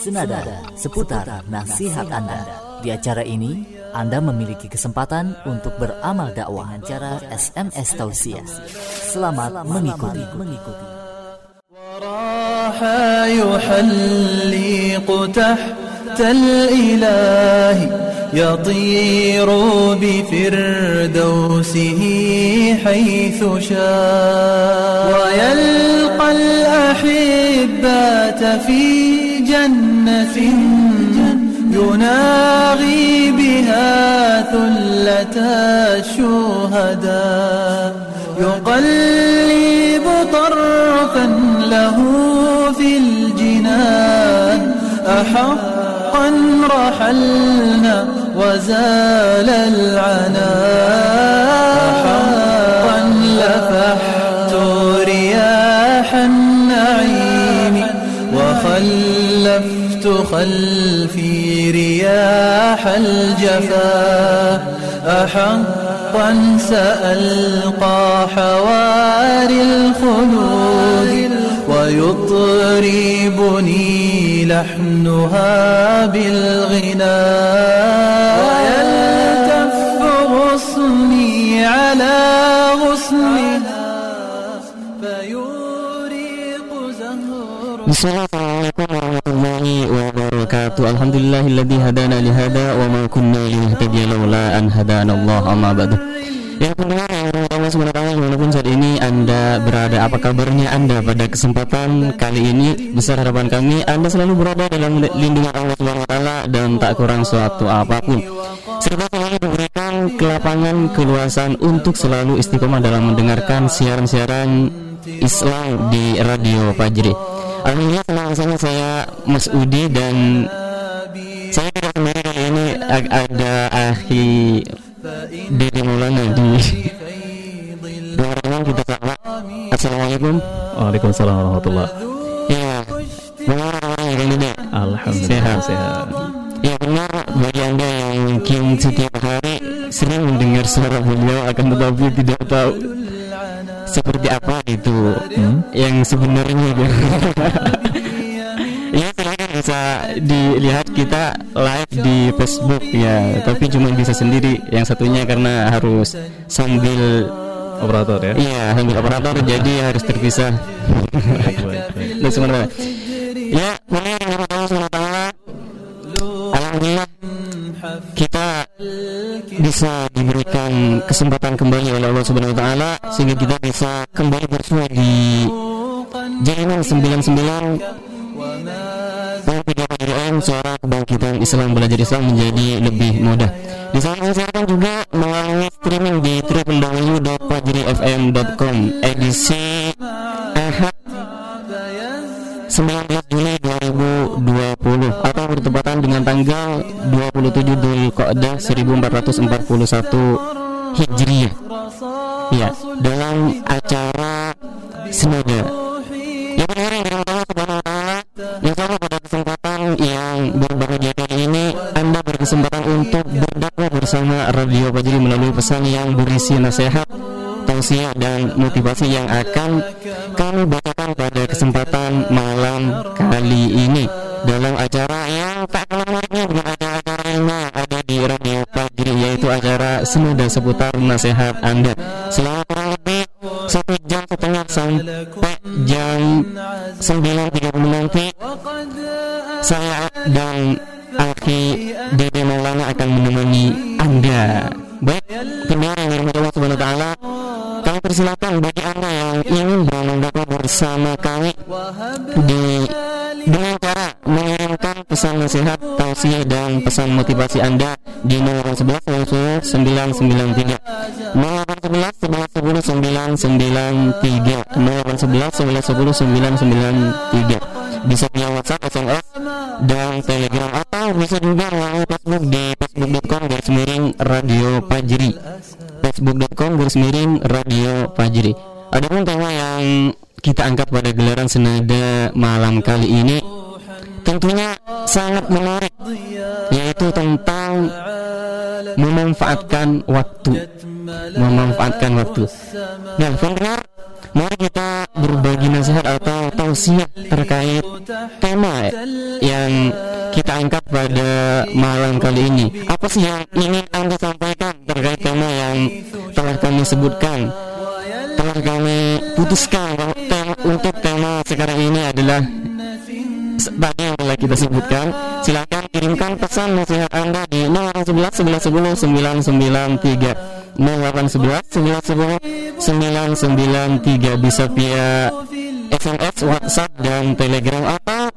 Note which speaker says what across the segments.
Speaker 1: senada seputar nasihat Anda. Di acara ini, Anda memiliki kesempatan untuk beramal dakwah dengan cara SMS tausiah. Selamat mengikuti. mengikuti.
Speaker 2: يحلق تحت الإله يطير بفردوسه حيث شاء ويلقى الأحبة في جنة يناغي بها ثلة الشهداء. يقلب طرفا له في الجنان. أحقا رحلنا وزال العنا خلفي رياح الجفا. أحقا سألقى حواري الخلود ويطربني لحنها بالغناء ويلتف غصني على غصنها فيوريق زهر.
Speaker 3: Wabarakatuh. Alhamdulillahilladzi hadana lihada wa ma kunna linahtadiya laula an hadana Allah amma ba'du. Ya pendengar Allah SWT di mana pun saat ini Anda berada Apa kabarnya Anda pada kesempatan kali ini? Besar harapan kami Anda selalu berada dalam lindungan Allah SWT Dan tak kurang suatu apa pun. Serta selalu diberikan kelapangan keluasan Untuk selalu istiqomah dalam mendengarkan siaran-siaran Islam di Radio Fajri Alhamdulillah sangat saya Mas Udi dan saya tidak sendiri kali ini ag- ada Ahi Dede Maulana di dua kita sama Assalamualaikum
Speaker 4: Waalaikumsalam warahmatullah.
Speaker 3: ya bagaimana kali ini
Speaker 4: Alhamdulillah
Speaker 3: Sehat.
Speaker 4: sehat.
Speaker 3: ya benar bagi anda yang mungkin setiap hari sering mendengar suara beliau akan tetapi tidak tahu seperti apa itu? Yang sebenarnya gitu. ya silakan bisa dilihat kita live di Facebook ya. Tapi cuma bisa sendiri. Yang satunya karena harus sambil
Speaker 4: Operator ya.
Speaker 3: iya sambil operator. Jadi harus terpisah.
Speaker 4: Baik, baik, baik.
Speaker 3: dan sebenarnya ya mulai Alhamdulillah kita bisa kesempatan kembali oleh Allah Subhanahu wa taala sehingga kita bisa kembali bersua di jaringan 99 PDKM suara kebangkitan Islam belajar Islam menjadi lebih mudah. Di sana saya juga melalui streaming di www.fajrifm.com edisi Ahad 19 Juli 2020 atau bertepatan dengan tanggal 27 Dzulqa'dah 1441 Hijriah. Ya, dalam acara Senada. Ya. Insya Allah pada kesempatan yang berbahagia kali ini Anda berkesempatan untuk berdakwah bersama Radio Fajri melalui pesan yang berisi nasihat tausiah dan motivasi yang akan kami bacakan pada kesempatan malam kali ini dalam acara yang tak kalah menariknya dengan acara-acara yang ada di Radio yaitu acara senada seputar nasihat Anda selama kurang lebih satu jam setengah sampai jam 9.30 nanti saya dan Aki Dede Maulana akan menemani Anda. Baik, pendengar yang dirahmati Allah Subhanahu wa taala, kami persilakan bagi Anda yang ingin bermendakwa bersama kami di dengan cara mengirimkan pesan nasihat, tausiah dan pesan motivasi Anda di 0811 993 0811 11 10 993 0811 11 10 993 bisa via WhatsApp, SMS dan Telegram atau bisa juga melalui Facebook di facebook.com garis miring radio Fajri. Facebook.com garis miring radio Fajri. Adapun tema yang kita angkat pada gelaran senada malam kali ini tentunya sangat menarik yaitu tentang memanfaatkan waktu memanfaatkan waktu nah pendengar mari kita berbagi nasihat atau tausiah terkait tema yang kita angkat pada malam kali ini. Apa sih yang ingin Anda sampaikan terkait tema yang telah kami sebutkan? Telah kami putuskan untuk tema sekarang ini adalah tadi yang telah kita sebutkan. Silakan kirimkan pesan nasihat Anda di 0811 1110 993 0811 1110 993 bisa via SMS, WhatsApp dan Telegram atau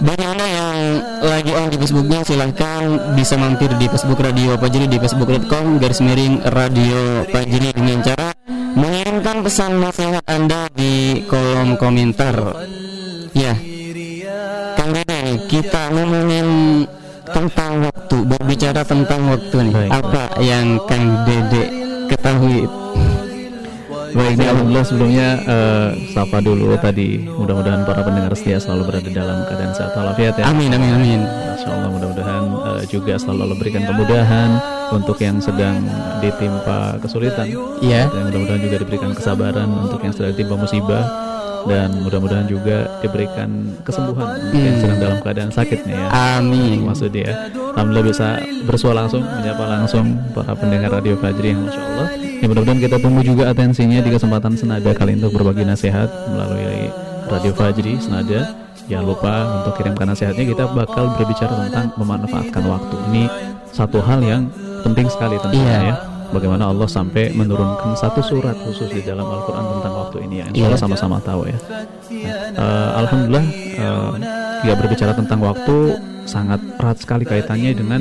Speaker 3: bagi anda yang lagi on di Facebooknya silahkan bisa mampir di Facebook Radio Pajeri di facebook.com garis miring Radio Pajeri dengan cara mengirimkan pesan nasihat anda di kolom komentar. Ya, Kang kita ngomongin tentang waktu, berbicara tentang waktu nih.
Speaker 4: Baik.
Speaker 3: Apa yang Kang Dede ketahui?
Speaker 4: Baik, ini alhamdulillah sebelumnya eh, sapa dulu tadi. Mudah-mudahan para pendengar setia selalu berada dalam keadaan sehat walafiat ya.
Speaker 3: Amin, amin, amin.
Speaker 4: Masya Allah mudah-mudahan eh, juga selalu berikan kemudahan untuk yang sedang ditimpa kesulitan.
Speaker 3: Iya.
Speaker 4: Dan mudah-mudahan juga diberikan kesabaran untuk yang sedang ditimpa musibah dan mudah-mudahan juga diberikan kesembuhan untuk yang
Speaker 3: Hmm.
Speaker 4: sedang dalam keadaan sakitnya ya.
Speaker 3: Amin.
Speaker 4: maksudnya ya. Alhamdulillah bisa bersua langsung menyapa langsung para pendengar Radio Fajri yang Masya Allah ya mudah-mudahan kita tunggu juga atensinya di kesempatan senada kali ini untuk berbagi nasihat melalui Radio Fajri senada jangan lupa untuk kirimkan nasihatnya kita bakal berbicara tentang memanfaatkan waktu ini satu hal yang penting sekali tentunya
Speaker 3: Iya.
Speaker 4: ya bagaimana Allah sampai menurunkan satu surat khusus di dalam Al-Quran tentang waktu ini ya Insya Allah
Speaker 3: Iya.
Speaker 4: sama-sama tahu ya Nah, eh, Alhamdulillah eh, ya berbicara tentang waktu sangat erat sekali kaitannya dengan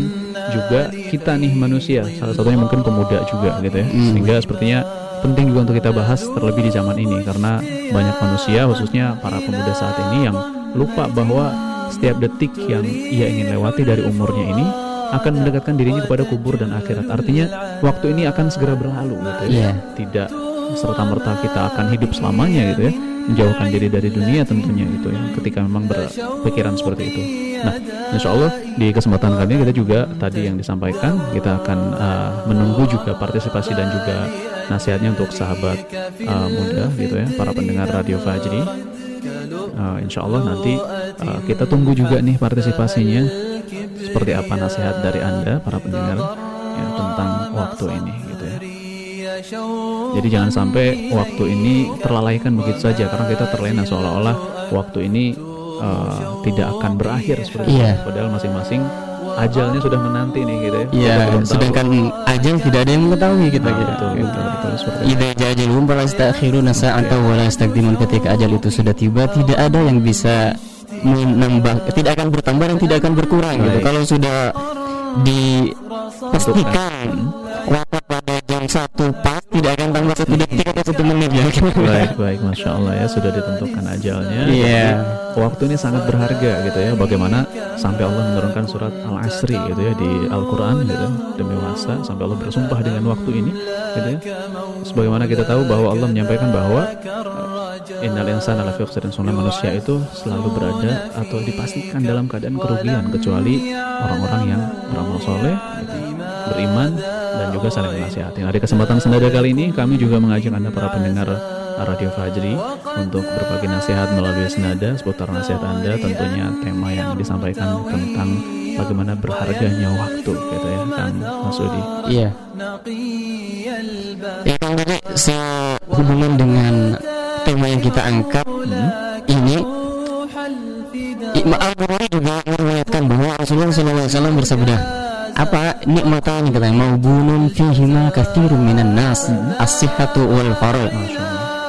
Speaker 4: juga kita nih manusia salah satunya mungkin pemuda juga gitu ya
Speaker 3: Hmm.
Speaker 4: sehingga sepertinya penting juga untuk kita bahas terlebih di zaman ini karena banyak manusia khususnya para pemuda saat ini yang lupa bahwa setiap detik yang ia ingin lewati dari umurnya ini akan mendekatkan dirinya kepada kubur dan akhirat. Artinya waktu ini akan segera berlalu gitu ya.
Speaker 3: Iya.
Speaker 4: tidak serta merta kita akan hidup selamanya gitu ya. Menjauhkan diri dari dunia tentunya gitu ya ketika memang berpikiran seperti itu. Nah insya Allah di kesempatan kali ini kita juga tadi yang disampaikan kita akan uh, menunggu juga partisipasi dan juga nasihatnya untuk sahabat uh, muda gitu ya para pendengar Radio Fajri. Uh, insya Allah nanti uh, kita tunggu juga nih partisipasinya seperti apa nasihat dari anda para pendengar ya, tentang waktu ini gitu ya jadi jangan sampai waktu ini terlalaikan begitu saja karena kita terlena seolah-olah waktu ini uh, tidak akan berakhir seperti
Speaker 3: Iya.
Speaker 4: itu. Padahal masing-masing ajalnya sudah menanti nih gitu ya. Kita
Speaker 3: Iya, sedangkan ajal tidak ada yang mengetahui kita
Speaker 4: Nah,
Speaker 3: gitu.
Speaker 4: betul, betul, betul, seperti itu.
Speaker 3: Idza jajalum fala yastakhiruna sa'atan wa la yastaqdimun ketika ajal itu sudah tiba tidak ada yang bisa menambah tidak akan bertambah dan tidak akan berkurang gitu.
Speaker 4: Baik.
Speaker 3: Kalau sudah dipastikan wafat pada jam satu pas tidak akan tambah satu detik atau satu menit ya.
Speaker 4: Baik, baik, masya Allah ya sudah ditentukan ajalnya.
Speaker 3: Iya.
Speaker 4: Jadi, Waktu ini sangat berharga gitu ya. Bagaimana sampai Allah menurunkan surat Al Asri gitu ya di Al Quran gitu demi masa sampai Allah bersumpah dengan waktu ini gitu ya. Sebagaimana kita tahu bahwa Allah menyampaikan bahwa Innal insana lafi khusr dan sesungguhnya manusia itu selalu berada atau dipastikan dalam keadaan kerugian kecuali orang-orang yang beramal soleh, gitu, beriman dan juga saling menasihati. Nah, di kesempatan senada kali ini kami juga mengajak anda para pendengar Radio Fajri untuk berbagi nasihat melalui senada seputar nasihat anda tentunya tema yang disampaikan tentang bagaimana berharganya waktu gitu ya Kang Masudi.
Speaker 3: Iya. Ya sehubungan dengan tema yang kita angkat ini Imam Al-Bukhari juga meriwayatkan bahwa Rasulullah SAW bersabda apa nikmatan katanya mau bunun fihima kathirun minan nas as-sihhatu wal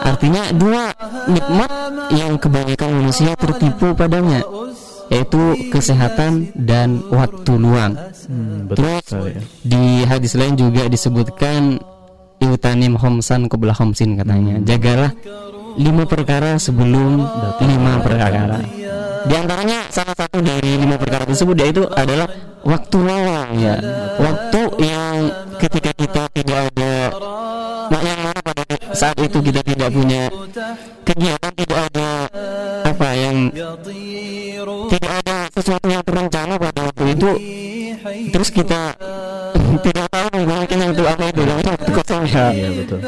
Speaker 3: artinya dua nikmat yang kebanyakan manusia tertipu padanya yaitu kesehatan dan waktu luang.
Speaker 4: Hmm, betul
Speaker 3: Terus
Speaker 4: ya.
Speaker 3: di hadis lain juga disebutkan Iutanim homsan kebelah homsin katanya. Jagalah lima perkara sebelum lima perkara Di antaranya salah satu dari lima perkara tersebut yaitu adalah waktu luang ya Waktu yang ketika kita tidak ada yang pada saat itu kita tidak punya kegiatan Tidak ada apa yang Tidak ada sesuatu yang terencana pada waktu itu terus kita tidak tahu mungkin itu apa itu waktu kosong ya
Speaker 4: Iya betul.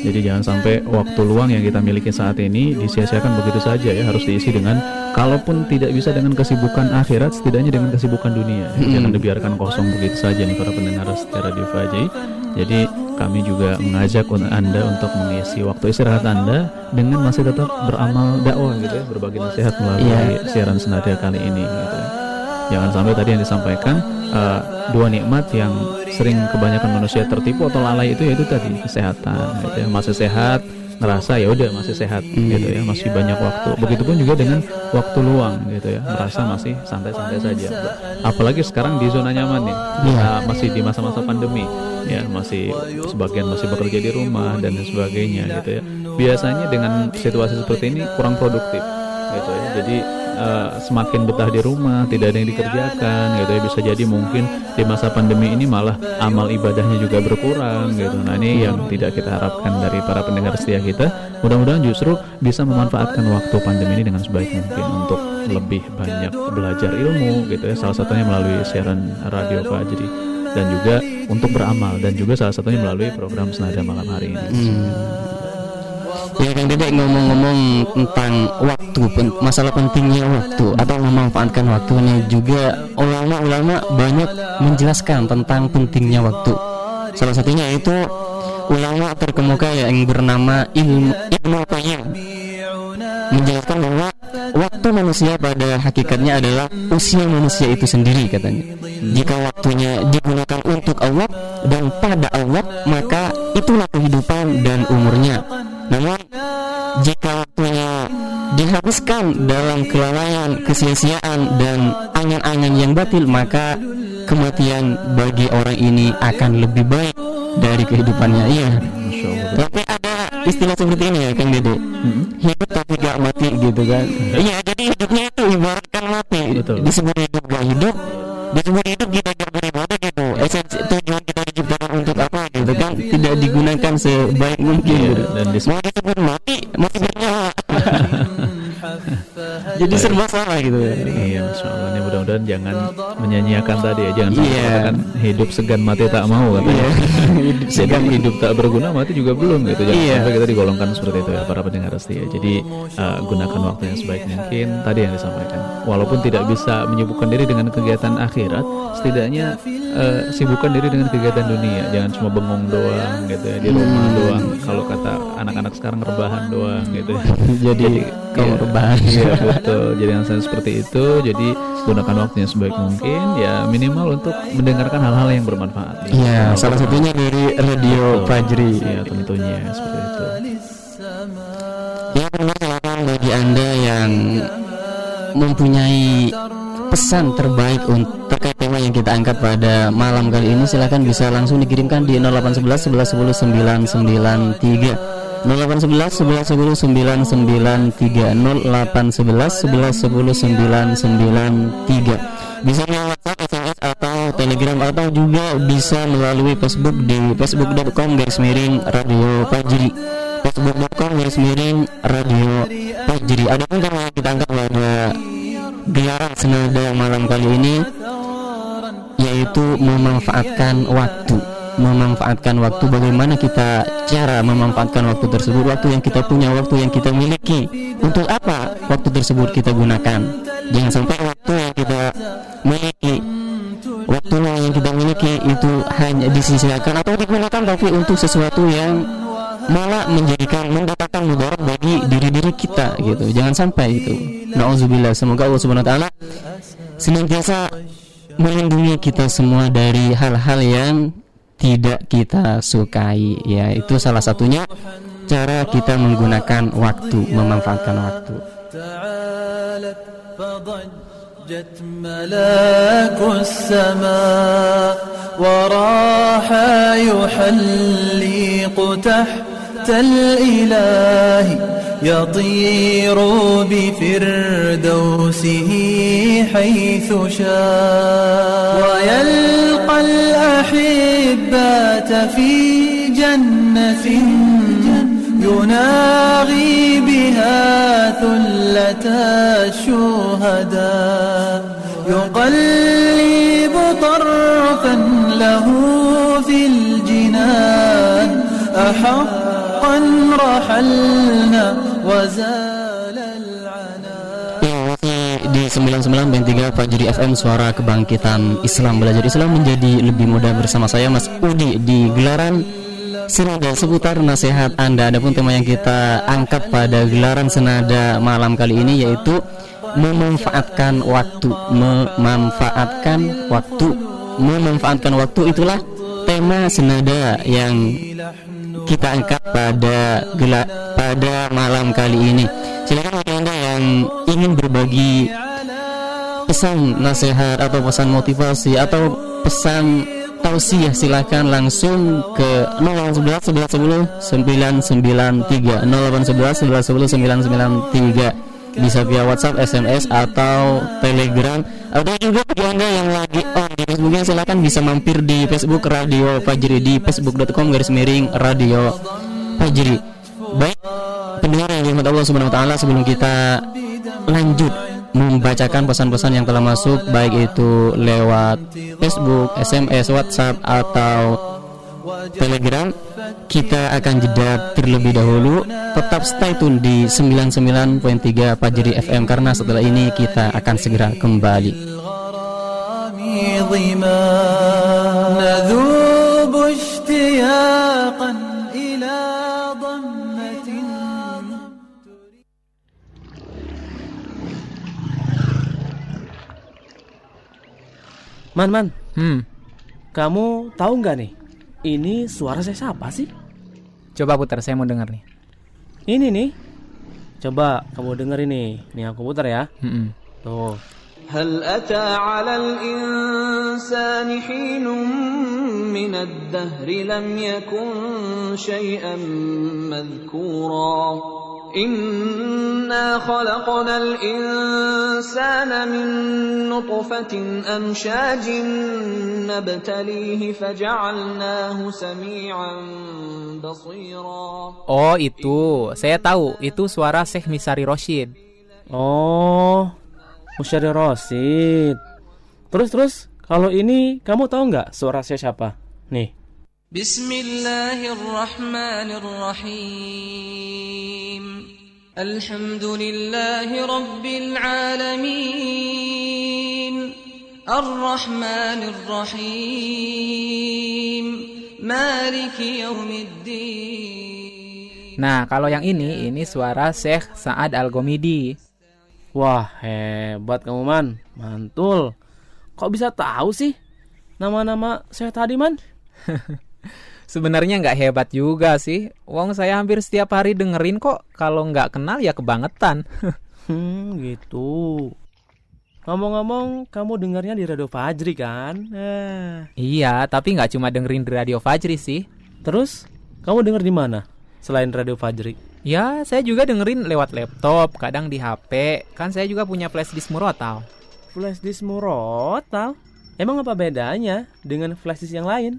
Speaker 4: Jadi jangan sampai waktu luang yang kita miliki saat ini disia-siakan begitu saja ya, harus diisi dengan kalaupun tidak bisa dengan kesibukan akhirat, setidaknya dengan kesibukan dunia. Jangan dibiarkan kosong begitu saja nih para pendengar secara di Fajai. Jadi kami juga mengajak Anda untuk mengisi waktu istirahat Anda dengan masih tetap beramal dakwah gitu ya, berbagi nasihat melalui
Speaker 3: Iya.
Speaker 4: siaran senada kali ini gitu ya. Jangan sampai tadi yang disampaikan eh, dua nikmat yang sering kebanyakan manusia tertipu atau lalai itu yaitu tadi kesehatan gitu ya. Masih sehat ngerasa ya udah masih sehat gitu ya. Masih banyak waktu. Begitupun juga dengan waktu luang gitu ya. Merasa masih santai-santai saja. Apalagi sekarang di zona nyaman nih. Kita masih di masa-masa pandemi ya. Masih sebagian masih bekerja di rumah dan sebagainya gitu ya. Biasanya dengan situasi seperti ini kurang produktif gitu ya. Jadi eh, semakin betah di rumah tidak ada yang dikerjakan gitu ya. Bisa jadi mungkin di masa pandemi ini malah amal ibadahnya juga berkurang gitu. Nah ini yang tidak kita harapkan dari para pendengar setia kita. Mudah-mudahan justru bisa memanfaatkan waktu pandemi ini dengan sebaik mungkin untuk lebih banyak belajar ilmu gitu ya. Salah satunya melalui siaran radio Fajri. Dan juga untuk beramal dan juga salah satunya melalui program senada malam hari ini
Speaker 3: Ya Kang Dedek ngomong-ngomong tentang waktu, masalah pentingnya waktu atau memanfaatkan waktunya juga ulama-ulama banyak menjelaskan tentang pentingnya waktu. Salah satunya itu ulama terkemuka yang bernama Ibnu Qayyim menjelaskan bahwa waktu manusia pada hakikatnya adalah usia manusia itu sendiri katanya. Jika waktunya digunakan untuk Allah dan pada Allah, maka itulah kehidupan dan umurnya. Namun jika waktunya dihabiskan dalam kelalaian, kesia-siaan dan angan-angan yang batil, maka kematian bagi orang ini akan lebih baik dari kehidupannya. Iya. Tapi ada istilah seperti ini ya Kang Dede Hidup tapi gak mati gitu kan Iya jadi hidupnya itu ibaratkan mati
Speaker 4: Betul.
Speaker 3: Disebut
Speaker 4: dan
Speaker 3: disebut mati Jadi serba salah gitu
Speaker 4: Iya, masya Allah. Ini mudah-mudahan jangan menyanyiakan tadi ya, jangan sampai
Speaker 3: Iya.
Speaker 4: mengatakan hidup segan mati tak mau katanya.
Speaker 3: Hidup
Speaker 4: Jadi hidup tak berguna mati juga belum gitu. Jangan
Speaker 3: Iya.
Speaker 4: sampai kita digolongkan seperti itu ya para pendengar setia. Jadi uh, gunakan waktu yang sebaik mungkin. Tadi yang disampaikan. Walaupun tidak bisa menyibukkan diri dengan kegiatan akhirat, setidaknya uh, sibukkan diri dengan kegiatan dunia. Jangan cuma bengong doang gitu ya di rumah doang. Kalau kata anak-anak sekarang rebahan doang gitu.
Speaker 3: Jadi kaum
Speaker 4: iya.
Speaker 3: rebahan.
Speaker 4: Iya betul. Jadi yang saya seperti itu. Jadi gunakan waktunya sebaik mungkin. Ya minimal untuk mendengarkan hal-hal yang bermanfaat.
Speaker 3: Iya salah satunya dari Radio Fajri
Speaker 4: Iya tentunya seperti itu.
Speaker 3: Ya silakan bagi anda yang mempunyai pesan terbaik untuk yang kita angkat pada malam kali ini silakan bisa langsung dikirimkan di 0811 11 10 993 0811 11 10 993 0811 11 10 993 bisa melalui WhatsApp, SMS atau Telegram atau juga bisa melalui Facebook di facebook.com garis miring radio Fajri facebook.com garis miring radio Fajri ada pun yang kita angkat pada gelaran senada malam kali ini yaitu memanfaatkan waktu. Memanfaatkan waktu. Bagaimana kita cara memanfaatkan waktu tersebut? Waktu yang kita punya waktu yang kita miliki. Untuk apa waktu tersebut kita gunakan? Jangan sampai waktu yang kita miliki. Waktu yang kita miliki itu hanya disisikan atau digunakan tapi untuk sesuatu yang malah menjadikan mendatangkan mudarat bagi diri-diri kita gitu. Jangan sampai itu. Nauzubillah. Semoga Allah subhanahu wa taala senantiasa melindungi kita semua dari hal-hal yang tidak kita sukai ya itu salah satunya cara kita menggunakan waktu memanfaatkan waktu
Speaker 5: تعالت فضجت ملاك السماء وراح يحلق تحت الإله يطير بفردوسه حيث شاء. ويلقى الأحبات في جنة يناغي بها ثلة الشهداء. يقلب طرفا له في الجنان. أحق رحلنا وزال العنا
Speaker 3: Ya, masih di 99.3 Fajri FM Suara Kebangkitan Islam Belajar Islam menjadi lebih mudah bersama saya Mas Udi di gelaran Senada seputar nasihat Anda Adapun tema yang kita angkat pada gelaran Senada malam kali ini yaitu Memanfaatkan waktu Memanfaatkan waktu Memanfaatkan waktu itulah tema Senada yang kita angkat pada gela pada malam kali ini. Silakan bagi anda yang ingin berbagi pesan nasihat atau pesan motivasi atau pesan tausiah silakan langsung ke 0811 11 10 993 0811 11 10 993 bisa via WhatsApp, SMS atau Telegram atau juga bagi anda yang lagi on di Facebooknya silakan bisa mampir di Facebook Radio Fajri di facebook.com garis miring Radio Fajri. Baik pendengar yang dirahmati Allah Subhanahu Wa Taala sebelum kita lanjut membacakan pesan-pesan yang telah masuk baik itu lewat Facebook, SMS, WhatsApp atau Telegram kita akan jeda terlebih dahulu. Tetap stay tune di 99.3 Pajeri FM karena setelah ini kita akan segera kembali.
Speaker 6: Man, man,
Speaker 7: hmm.
Speaker 6: kamu tahu nggak nih? Ini suara saya siapa sih?
Speaker 7: coba putar saya mau dengar nih.
Speaker 6: Ini nih. Coba kamu denger ini. Nih aku putar ya.
Speaker 7: Hmm,
Speaker 6: Tuh.
Speaker 5: هل أتى على الإنسان حين من الدهر لم يكن شيئا مذكورا إنا خلقنا الإنسان من نطفة أمشاج نبتليه فجعلناه سميعا بصيرا
Speaker 7: Oh itu, saya tahu itu suara Syekh Misari Roshid.
Speaker 6: Oh, Musyari Rosid. Terus terus, kalau ini kamu tahu nggak suara saya siapa? Nih.
Speaker 5: بسم الله الرحمن الرحيم الحمد لله رب العالمين الرحمن الرحيم مالك يوم الدين
Speaker 7: Nah, kalau yang ini, ini suara Syekh Sa'ad Al-Gomidi.
Speaker 6: Wah, hebat kamu man. Mantul. Kok bisa tahu sih nama-nama saya tadi man?
Speaker 7: Sebenarnya nggak hebat juga sih. Wong saya hampir setiap hari dengerin kok. Kalau nggak kenal ya kebangetan.
Speaker 6: Hmm, gitu. Ngomong-ngomong, kamu dengarnya di Radio Fajri kan? Eh.
Speaker 7: iya, tapi nggak cuma dengerin di Radio Fajri sih.
Speaker 6: Terus, kamu denger di mana? Selain Radio Fajri.
Speaker 7: Ya, saya juga dengerin lewat laptop, kadang di HP. Kan saya juga punya flash disk murotal.
Speaker 6: Flash disk murotal? Emang apa bedanya dengan flash disk yang lain?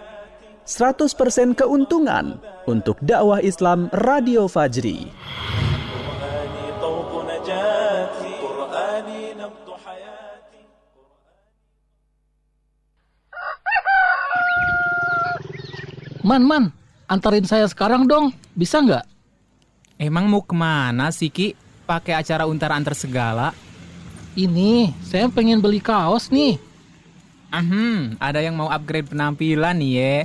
Speaker 8: 100% keuntungan untuk dakwah Islam Radio Fajri.
Speaker 9: Man, man, antarin saya sekarang dong, bisa nggak?
Speaker 7: Emang mau ke mana sih Ki? Pakai acara untar antar segala?
Speaker 9: Ini, saya pengen beli kaos nih.
Speaker 7: Ahem, ada yang mau upgrade penampilan nih ya.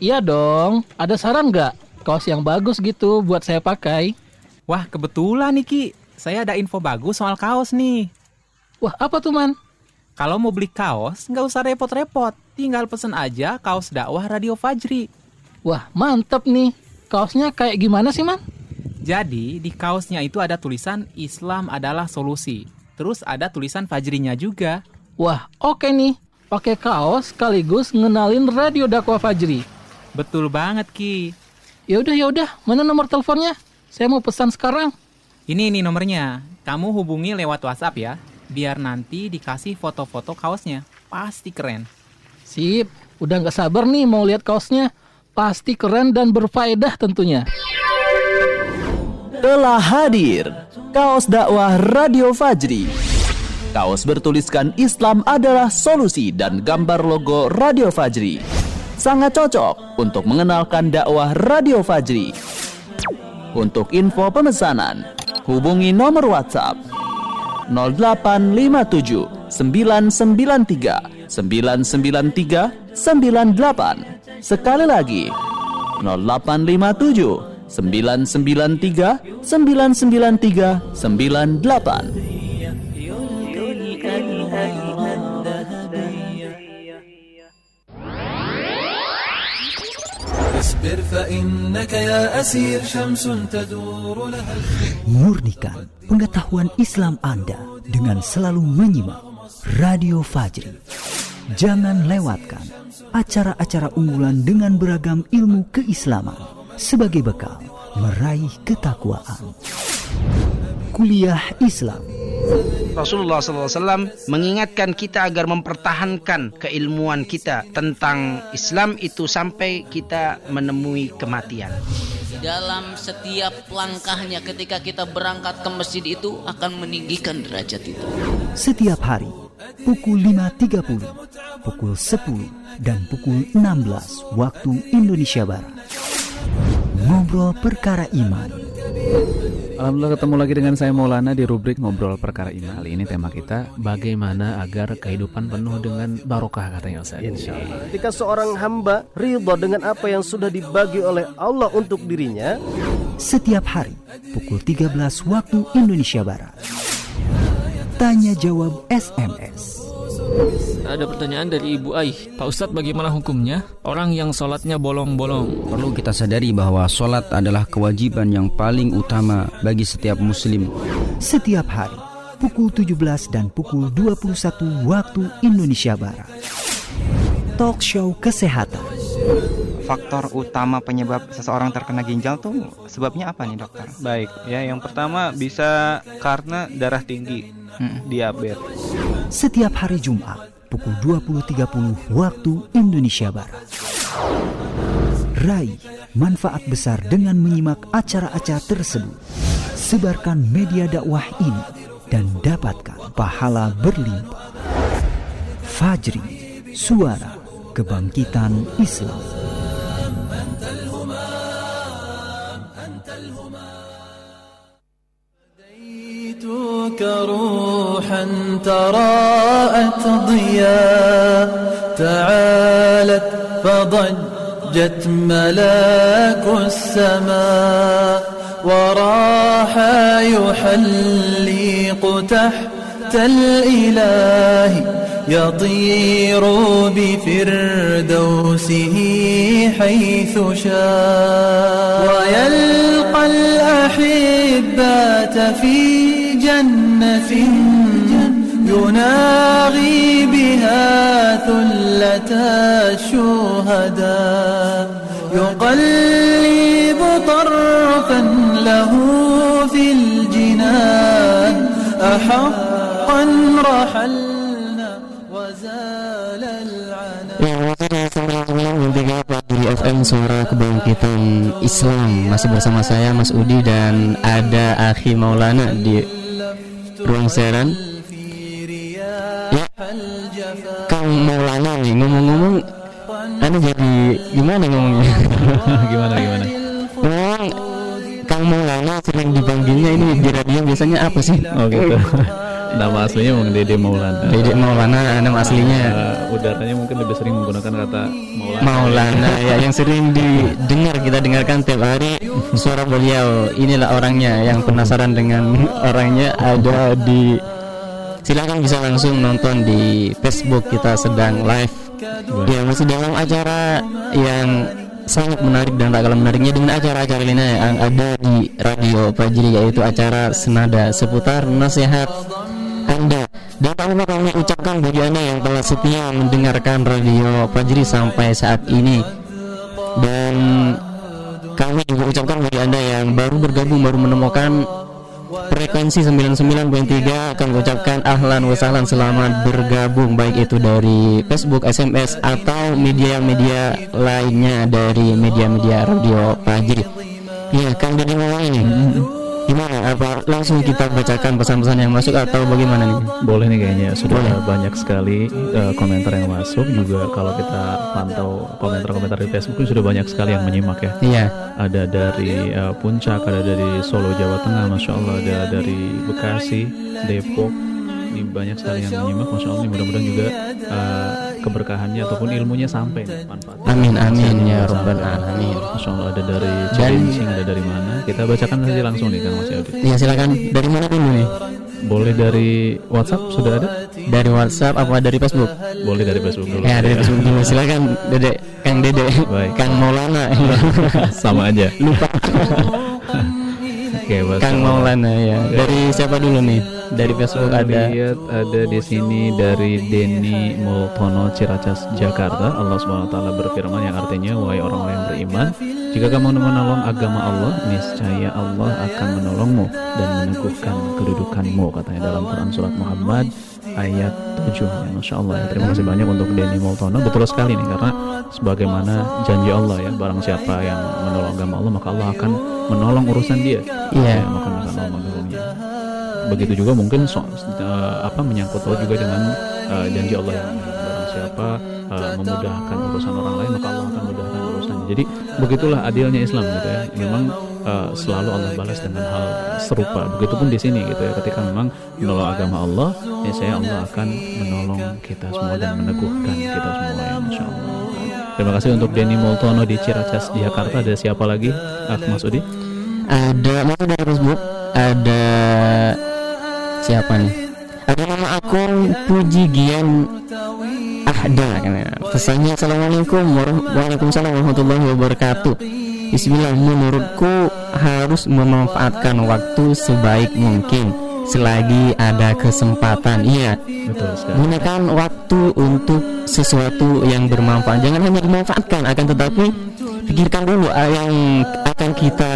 Speaker 9: Iya dong. Ada saran nggak? Kaos yang bagus gitu buat saya pakai.
Speaker 7: Wah, kebetulan nih Ki. Saya ada info bagus soal kaos nih.
Speaker 9: Wah, apa tuh, Man?
Speaker 7: Kalau mau beli kaos, nggak usah repot-repot. Tinggal pesen aja kaos dakwah Radio Fajri.
Speaker 9: Wah, mantep nih. Kaosnya kayak gimana sih, Man?
Speaker 7: Jadi, di kaosnya itu ada tulisan Islam adalah solusi. Terus ada tulisan Fajrinya juga.
Speaker 9: Wah, oke nih. Pakai kaos sekaligus ngenalin Radio Dakwah Fajri.
Speaker 7: Betul banget, Ki.
Speaker 9: Ya udah, ya udah. Mana nomor teleponnya? Saya mau pesan sekarang.
Speaker 7: Ini nih nomornya. Kamu hubungi lewat WhatsApp ya. Biar nanti dikasih foto-foto kaosnya. Pasti keren.
Speaker 9: Sip. Udah nggak sabar nih mau lihat kaosnya. Pasti keren dan berfaedah tentunya.
Speaker 8: Telah hadir kaos dakwah Radio Fajri. Kaos bertuliskan Islam adalah solusi dan gambar logo Radio Fajri. Sangat cocok untuk mengenalkan dakwah Radio Fajri. Untuk info pemesanan, hubungi nomor WhatsApp 0857 993 993 98. Sekali lagi 0857 993 993 98.
Speaker 2: اصبر فإنك يا أسير شمس تدور لها
Speaker 10: Murnikan pengetahuan Islam Anda dengan selalu menyimak Radio Fajri. Jangan lewatkan acara-acara unggulan dengan beragam ilmu keislaman sebagai bekal meraih ketakwaan. Kuliah Islam
Speaker 11: Rasulullah SAW mengingatkan kita agar mempertahankan keilmuan kita tentang Islam itu sampai kita menemui kematian.
Speaker 12: Dalam setiap langkahnya ketika kita berangkat ke masjid itu akan meninggikan derajat itu.
Speaker 10: setiap hari pukul 5.30, pukul 10 dan pukul 16 waktu Indonesia Barat. Ngobrol perkara iman.
Speaker 4: Alhamdulillah ketemu lagi dengan saya Maulana di rubrik Ngobrol Perkara Iman. Kali ini tema kita bagaimana agar kehidupan penuh dengan barokah katanya Ustaz.
Speaker 13: Insyaallah. Ketika seorang hamba ridho dengan apa yang sudah dibagi oleh Allah untuk dirinya,
Speaker 10: Setiap hari pukul 13 waktu Indonesia Barat. Tanya jawab SMS.
Speaker 14: Ada pertanyaan dari Ibu Ai. Pak Ustadz bagaimana hukumnya? Orang yang sholatnya bolong-bolong.
Speaker 15: Perlu kita sadari bahwa sholat adalah kewajiban yang paling utama bagi setiap muslim.
Speaker 10: Setiap hari pukul 17 dan pukul 21 waktu Indonesia Barat. Talk show kesehatan.
Speaker 16: Faktor utama penyebab seseorang terkena ginjal tuh sebabnya apa nih dokter?
Speaker 17: Baik, ya yang pertama bisa karena darah tinggi, diabetes.
Speaker 10: Setiap hari Jumat pukul 20.30 waktu Indonesia Barat. Raih manfaat besar dengan menyimak acara-acara tersebut. Sebarkan media dakwah ini dan dapatkan pahala berlimpah. Fajri, suara kebangkitan Islam.
Speaker 2: روحا تراءت ضياء تعالت فضجت ملاك السماء وراح يحلق تحت الإله يطير بفردوسه حيث شاء. ويلقى الأحبات في جنة يناغي بها ثلة الشهداء. يقلب طرفا له في الجنان. أحقا رحلنا
Speaker 3: FM Suara Kebangkitan Islam. Masih bersama saya Mas Udi dan ada Akhi Maulana di ruang siaran. Ya, Kang Maulana nih ngomong-ngomong anu jadi gimana ngomongnya?
Speaker 4: Gimana gimana?
Speaker 3: Memang Kang Maulana sering dipanggilnya ini di radio biasanya apa sih?
Speaker 4: Oh gitu nama aslinya Bang Dede Maulana.
Speaker 3: Dede Maulana nama aslinya.
Speaker 4: Uh, udaranya mungkin lebih sering menggunakan kata Maulana.
Speaker 3: Maulana ya yang sering didengar kita dengarkan tiap hari suara beliau. Inilah orangnya yang penasaran dengan orangnya ada di silakan bisa langsung nonton di Facebook kita sedang live. Ya masih dalam acara yang sangat menarik dan tak kalah menariknya dengan acara-acara lainnya yang ada di Radio Fajri yaitu acara senada seputar nasihat dan lupa kami ucapkan bagi Anda yang telah setia mendengarkan Radio Fajri sampai saat ini dan kami juga ucapkan bagi Anda yang baru bergabung baru menemukan frekuensi 99.3 kami ucapkan ahlan wa sahlan selamat bergabung baik itu dari Facebook, SMS atau media-media lainnya dari media-media Radio Fajri. Ya, Kang Deddy mau ini. Gimana? Apa langsung kita bacakan pesan-pesan yang masuk atau bagaimana nih?
Speaker 4: Boleh nih kayaknya sudah banyak sekali uh, komentar yang masuk juga kalau kita pantau komentar-komentar di Facebook sudah banyak sekali yang menyimak ya.
Speaker 3: Iya.
Speaker 4: Ada dari uh, Puncak, ada dari Solo Jawa Tengah, masya Allah, ada dari Bekasi, Depok. Ini banyak sekali yang menyimak, masya Allah. Ini mudah-mudahan juga uh, keberkahannya ataupun ilmunya sampai nih, manfaatnya.
Speaker 3: Amin amin ya robbal alamin.
Speaker 4: Masya Allah ada dari Cilincing, ada dari mana? Kita bacakan saja langsung nih Kang Mas Yodi.
Speaker 3: Ya silakan dari mana dulu nih?
Speaker 4: Boleh dari WhatsApp sudah ada?
Speaker 3: Dari WhatsApp apa dari Facebook?
Speaker 4: Boleh dari Facebook dulu.
Speaker 3: Ya dari Facebook dulu silakan Dede Kang Dede
Speaker 4: Baik.
Speaker 3: Kang Maulana
Speaker 4: Sama aja.
Speaker 3: lupa
Speaker 4: Oke.
Speaker 3: Kang Maulana ya dari siapa dulu nih dari Facebook ada.
Speaker 4: lihat ada di sini dari Denny Multono Ciracas Jakarta. Allah Subhanahu wa taala berfirman yang artinya wahai orang-orang yang beriman jika kamu menolong agama Allah niscaya Allah akan menolongmu dan meneguhkan kedudukanmu katanya dalam Quran surat Muhammad ayat 7 ya, Masya Allah. Ya. terima kasih banyak untuk Denny Multono. Betul sekali nih karena sebagaimana janji Allah ya barang siapa yang menolong agama Allah maka Allah akan menolong urusan dia.
Speaker 3: Iya.
Speaker 4: Ya, maka akan Allah menolongnya begitu juga mungkin so, eh, apa menyangkut tahu juga dengan eh, janji Allah yang barang siapa eh, memudahkan urusan orang lain maka Allah akan mudahkan urusannya. Jadi begitulah adilnya Islam gitu ya. Memang eh, selalu Allah balas dengan hal serupa. Begitupun di sini gitu ya. Ketika memang menolong agama Allah ya saya Allah akan menolong kita semua dan meneguhkan kita semua ya Masya Allah. Terima kasih untuk Denny Multono di Ciracas di Jakarta. Ada siapa lagi? Ah, Mas Udi?
Speaker 3: ada mana dari Facebook. Ada siapa nih? Ada nama akun Puji Gian Ahda kan ya. pesannya Assalamualaikum Waalaikumsalam warahmatullahi wabarakatuh. Bismillah menurutku harus memanfaatkan waktu sebaik mungkin selagi ada kesempatan. Iya.
Speaker 4: Betul sekali.
Speaker 3: gunakan waktu untuk sesuatu yang bermanfaat. Jangan hanya dimanfaatkan akan tetapi pikirkan dulu yang akan kita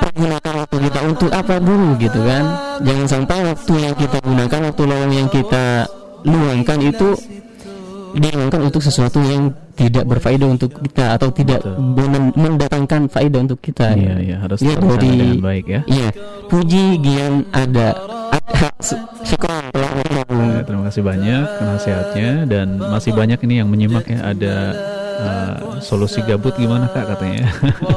Speaker 3: pergunakan waktu kita untuk apa dulu gitu kan? Jangan sampai waktu yang kita gunakan waktu luang yang kita luangkan itu diluangkan untuk sesuatu yang tidak berfaedah untuk kita atau tidak men- mendatangkan faedah untuk kita.
Speaker 4: Iya, iya, harus
Speaker 3: ya dari
Speaker 4: dengan baik ya.
Speaker 3: iya. Puji gian ada syukur.
Speaker 4: Ya, terima kasih banyak nasihatnya dan masih banyak ini yang menyimak ya. Ada uh, solusi gabut gimana kak katanya?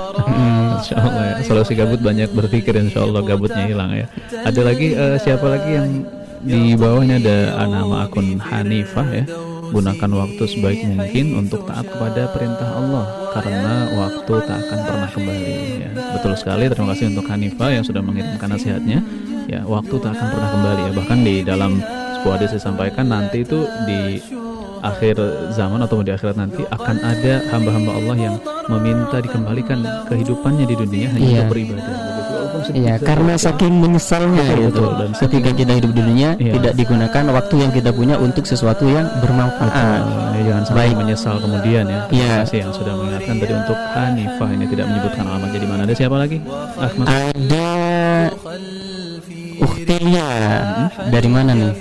Speaker 4: Insya Allah ya. solusi gabut banyak berpikir Insya Allah gabutnya hilang ya. Ada lagi uh, siapa lagi yang di bawahnya? Ada nama akun Hanifah ya. Gunakan waktu sebaik mungkin untuk taat kepada perintah Allah karena waktu tak akan pernah kembali ya. Betul sekali terima kasih untuk Hanifah yang sudah mengirimkan nasihatnya. Ya waktu tak akan pernah kembali ya. Bahkan di dalam sebuah hadis disampaikan nanti itu di akhir zaman atau di akhirat nanti akan ada hamba-hamba Allah yang meminta dikembalikan kehidupannya di dunia hanya
Speaker 3: Iya.
Speaker 4: untuk beribadah
Speaker 3: Iya, karena saking menyesalnya
Speaker 4: Betul,
Speaker 3: gitu.
Speaker 4: betul. Dan
Speaker 3: ketika kita hidup di dunia
Speaker 4: Iya.
Speaker 3: tidak digunakan waktu yang kita punya untuk sesuatu yang bermanfaat.
Speaker 4: Ya, jangan sampai
Speaker 3: Baik.
Speaker 4: menyesal kemudian ya. Terima
Speaker 3: Iya.
Speaker 4: kasih yang sudah mengingatkan tadi untuk Hanifah ini tidak menyebutkan alamatnya di mana. Ada siapa lagi? Ahmad.
Speaker 3: Ada Uktilia dari mana nih?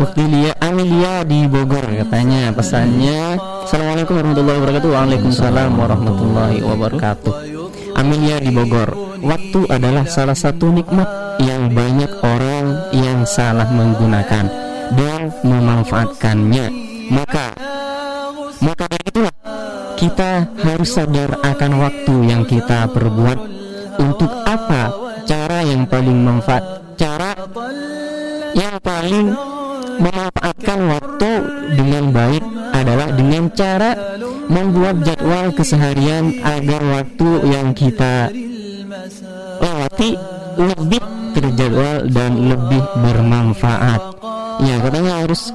Speaker 3: Uktilia Amelia di Bogor katanya. Pesannya Assalamualaikum warahmatullahi wabarakatuh. Waalaikumsalam warahmatullahi wabarakatuh. Amelia di Bogor. Waktu adalah salah satu nikmat yang banyak orang yang salah menggunakan dan memanfaatkannya. Maka maka dari kita harus sadar akan waktu yang kita perbuat untuk apa cara yang paling manfaat cara yang paling memanfaatkan waktu dengan baik adalah dengan cara membuat jadwal keseharian agar waktu yang kita lewati lebih terjadwal dan lebih bermanfaat. Ya katanya harus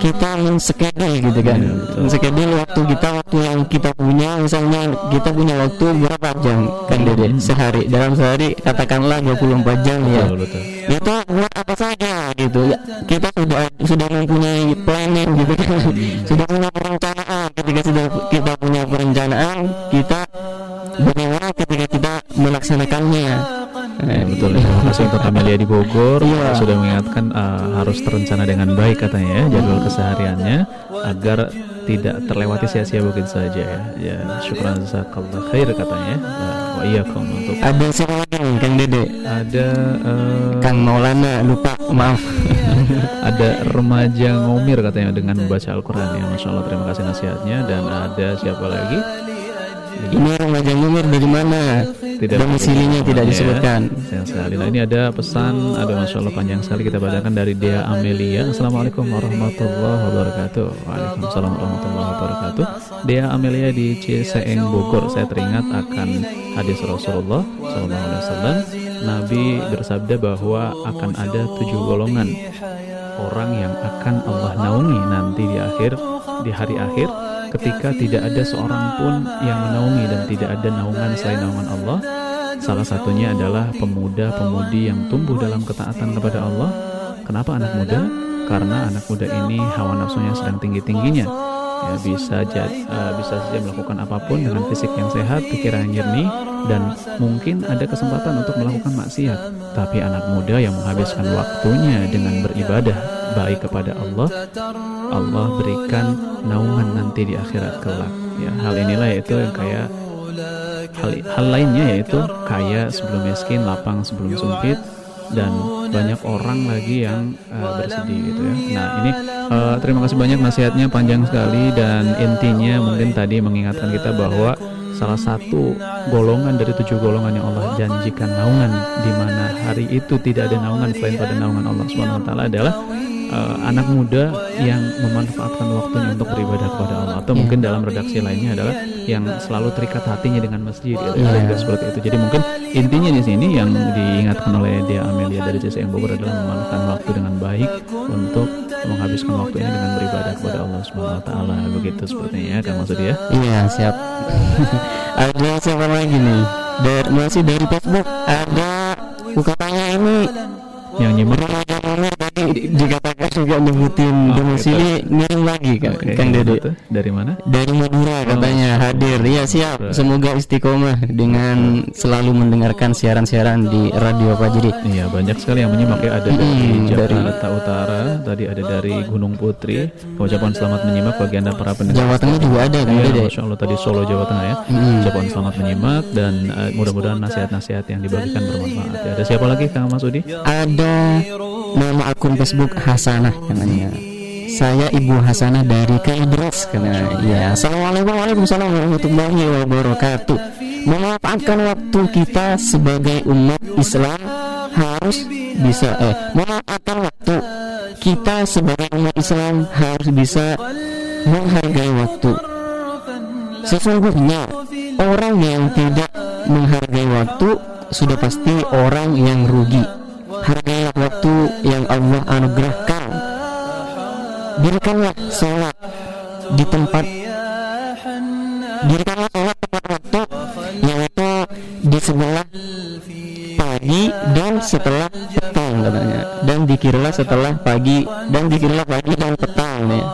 Speaker 3: kita men-schedule gitu kan. Men-schedule waktu kita waktu yang kita punya misalnya kita punya waktu berapa jam kan dede? Sehari. Dalam sehari katakanlah 24 jam ya. Itu buat apa saja gitu. Ya kita sudah sudah mempunyai planning gitu kan. Sudah punya perencanaan. Ketika sudah kita punya perencanaan kita bagaimana ketika kita melaksanakannya
Speaker 4: Ya, betul. Terima kasih untuk Amelia di Bogor
Speaker 3: Iya.
Speaker 4: sudah mengingatkan uh, harus terencana dengan baik katanya ya jadwal kesehariannya agar tidak terlewati sia-sia begitu saja ya. Ya, syukran jazakallah khair katanya. Uh, wa iyyakum untuk
Speaker 3: ada siapa Kang Dede
Speaker 4: ada uh,
Speaker 3: Kang Maulana lupa maaf
Speaker 4: ada remaja ngomir katanya dengan membaca Al-Quran ya Masya Allah terima kasih nasihatnya dan ada siapa lagi
Speaker 3: ini remaja ngumir dari mana domisilinya tidak
Speaker 4: Ya,
Speaker 3: disebutkan
Speaker 4: sayang sekali. Nah ini ada pesan, ada masya Allah panjang sekali kita bacakan dari Dea Amelia. Assalamualaikum warahmatullahi wabarakatuh. Waalaikumsalam warahmatullahi wabarakatuh. Dea Amelia di Ciseeng Bogor. Saya teringat akan hadis Rasulullah SAW. Nabi bersabda bahwa akan ada tujuh golongan orang yang akan Allah naungi nanti di akhir di hari akhir ketika tidak ada seorang pun yang menaungi dan tidak ada naungan selain naungan Allah salah satunya adalah pemuda-pemudi yang tumbuh dalam ketaatan kepada Allah. Kenapa anak muda? Karena anak muda ini hawa nafsunya sedang tinggi-tingginya. Ya bisa bisa saja melakukan apa pun dengan fisik yang sehat pikiran yang jernih dan mungkin ada kesempatan untuk melakukan maksiat tapi anak muda yang menghabiskan waktunya dengan beribadah baik kepada Allah Allah berikan naungan nanti di akhirat kelak ya hal inilah yaitu yang kayak hal, hal lainnya yaitu kaya sebelum miskin lapang sebelum sempit dan banyak orang lagi yang uh, bersedih gitu ya. Nah ini uh, terima kasih banyak nasihatnya panjang sekali dan intinya mungkin tadi mengingatkan kita bahwa salah satu golongan dari tujuh golongan yang Allah janjikan naungan di mana hari itu tidak ada naungan selain pada naungan Allah Subhanahu Wa Taala adalah uh, anak muda yang memanfaatkan waktunya untuk beribadah kepada Allah atau mungkin dalam redaksi lainnya adalah yang selalu terikat hatinya dengan masjid
Speaker 3: Iya.
Speaker 4: kira-kira seperti itu. Jadi mungkin intinya di sini yang diingatkan oleh dia Amelia dari CSM Bogor adalah memanfaatkan waktu dengan baik untuk menghabiskan waktu ini dengan beribadah kepada Allah Subhanahu Wa Taala begitu sepertinya ya Kang Maksud ya.
Speaker 3: Iya siap. ada siapa lagi nih? Dari masih dari Facebook ada katanya ini
Speaker 4: yang nyimak
Speaker 3: dikatakan juga nyebutin domisili ngirim lagi kan
Speaker 4: Oke,
Speaker 3: Kang Dede.
Speaker 4: dari mana?
Speaker 3: Dari Madura katanya hadir. Iya siap. Semoga istiqomah dengan selalu mendengarkan siaran-siaran di Radio Fajri.
Speaker 4: Iya banyak sekali yang menyimak ya ada dari
Speaker 3: Hmm, dari-
Speaker 4: Jakarta Utara, tadi ada dari Gunung Putri. Pengucapan selamat menyimak bagi anda para pendengar.
Speaker 3: Jawa Tengah juga ada, Kang
Speaker 4: Iya,
Speaker 3: Dede.
Speaker 4: Masya Allah tadi Solo Jawa Tengah ya.
Speaker 3: Hmm.
Speaker 4: Ucapan selamat menyimak dan eh, mudah-mudahan nasihat-nasihat yang dibagikan bermanfaat. Ya, ada siapa lagi Kang Masudi?
Speaker 3: Ada nama akun Facebook Hasanah katanya. Saya Ibu Hasanah dari Kaidros karena ya Assalamualaikum Waalaikumsalam warahmatullahi wabarakatuh. Memanfaatkan waktu kita sebagai umat Islam harus bisa eh memanfaatkan waktu kita sebagai umat Islam harus bisa menghargai waktu. Sesungguhnya orang yang tidak menghargai waktu sudah pasti orang yang rugi Hargailah waktu yang Allah anugerahkan. Dirikanlah sholat di tempat Dirikanlah sholat tepat waktu Yaitu di sebelah pagi dan setelah petang katanya. Dan dikiralah setelah pagi dan dikiralah pagi dan petang ya.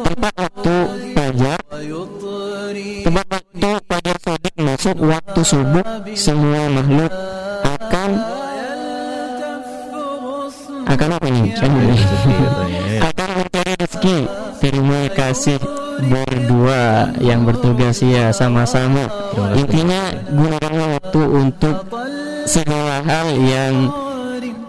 Speaker 3: Tempat waktu Tempat waktu fajar sodik masuk waktu subuh Semua makhluk akan akan apa nih? Kan ini. akan mencari rezeki. Terima kasih berdua yang bertugas ya sama-sama. Intinya gunakanlah waktu untuk segala hal yang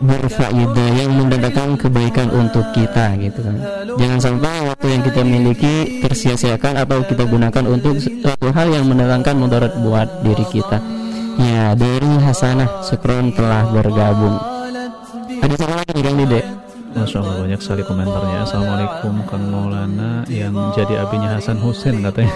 Speaker 3: berfaedah yang mendatangkan kebaikan untuk kita gitu kan. Jangan sampai waktu yang kita miliki tersia-siakan atau kita gunakan untuk suatu hal yang mendatangkan mudarat buat diri kita. Ya dari Hasanah Sukron telah bergabung. Ada siapa lagi nih Kang Dede?
Speaker 4: Masya Allah banyak sekali komentarnya. Assalamualaikum Kang Maulana Yang jadi abinya Hasan Hussein katanya.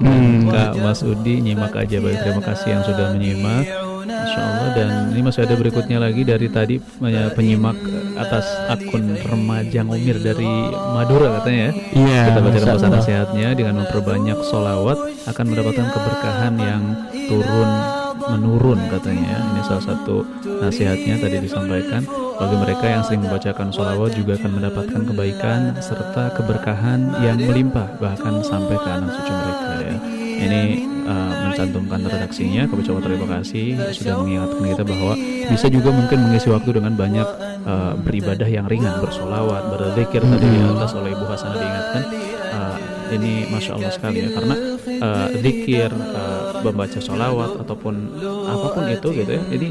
Speaker 4: Dan Kak Mas Udi Nyimak aja baik. Terima kasih yang sudah menyimak Masya Allah Dan ini masih ada berikutnya lagi Dari tadi banyak penyimak atas akun remaja ngomir dari Madura katanya ya.
Speaker 3: Iya,
Speaker 4: Kita baca
Speaker 3: Masya
Speaker 4: pesan nasihatnya Dengan memperbanyak solawat Akan mendapatkan keberkahan yang turun menurun katanya ini salah satu nasihatnya tadi disampaikan. Bagi mereka yang sering membacakan sholawat juga akan mendapatkan kebaikan serta keberkahan yang melimpah bahkan sampai ke anak cucu mereka ya ini uh, mencantumkan redaksinya kami coba terima kasih sudah mengingatkan kita bahwa bisa juga mungkin mengisi waktu dengan banyak uh, beribadah yang ringan bersolawat berzikir tadi di atas oleh Ibu Hasanah diingatkan. Uh, ini masya Allah sekali ya karena uh, zikir uh, membaca sholawat ataupun apa pun itu gitu ya. Ini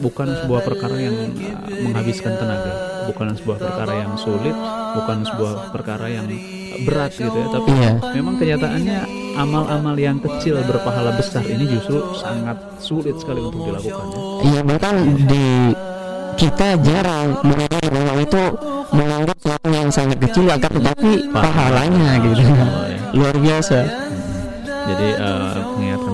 Speaker 4: bukan sebuah perkara yang uh, menghabiskan tenaga. Bukan sebuah perkara yang sulit bukan sebuah perkara yang berat gitu ya. Tapi
Speaker 3: Iya.
Speaker 4: memang kenyataannya amal-amal yang kecil berpahala besar ini justru sangat sulit sekali untuk dilakukan ya.
Speaker 3: Iya bahkan di kita jarang mengenal bahwa itu menganggap sesuatu yang sangat kecil akan tetapi pahalanya gitu. luar biasa.
Speaker 4: Jadi eh,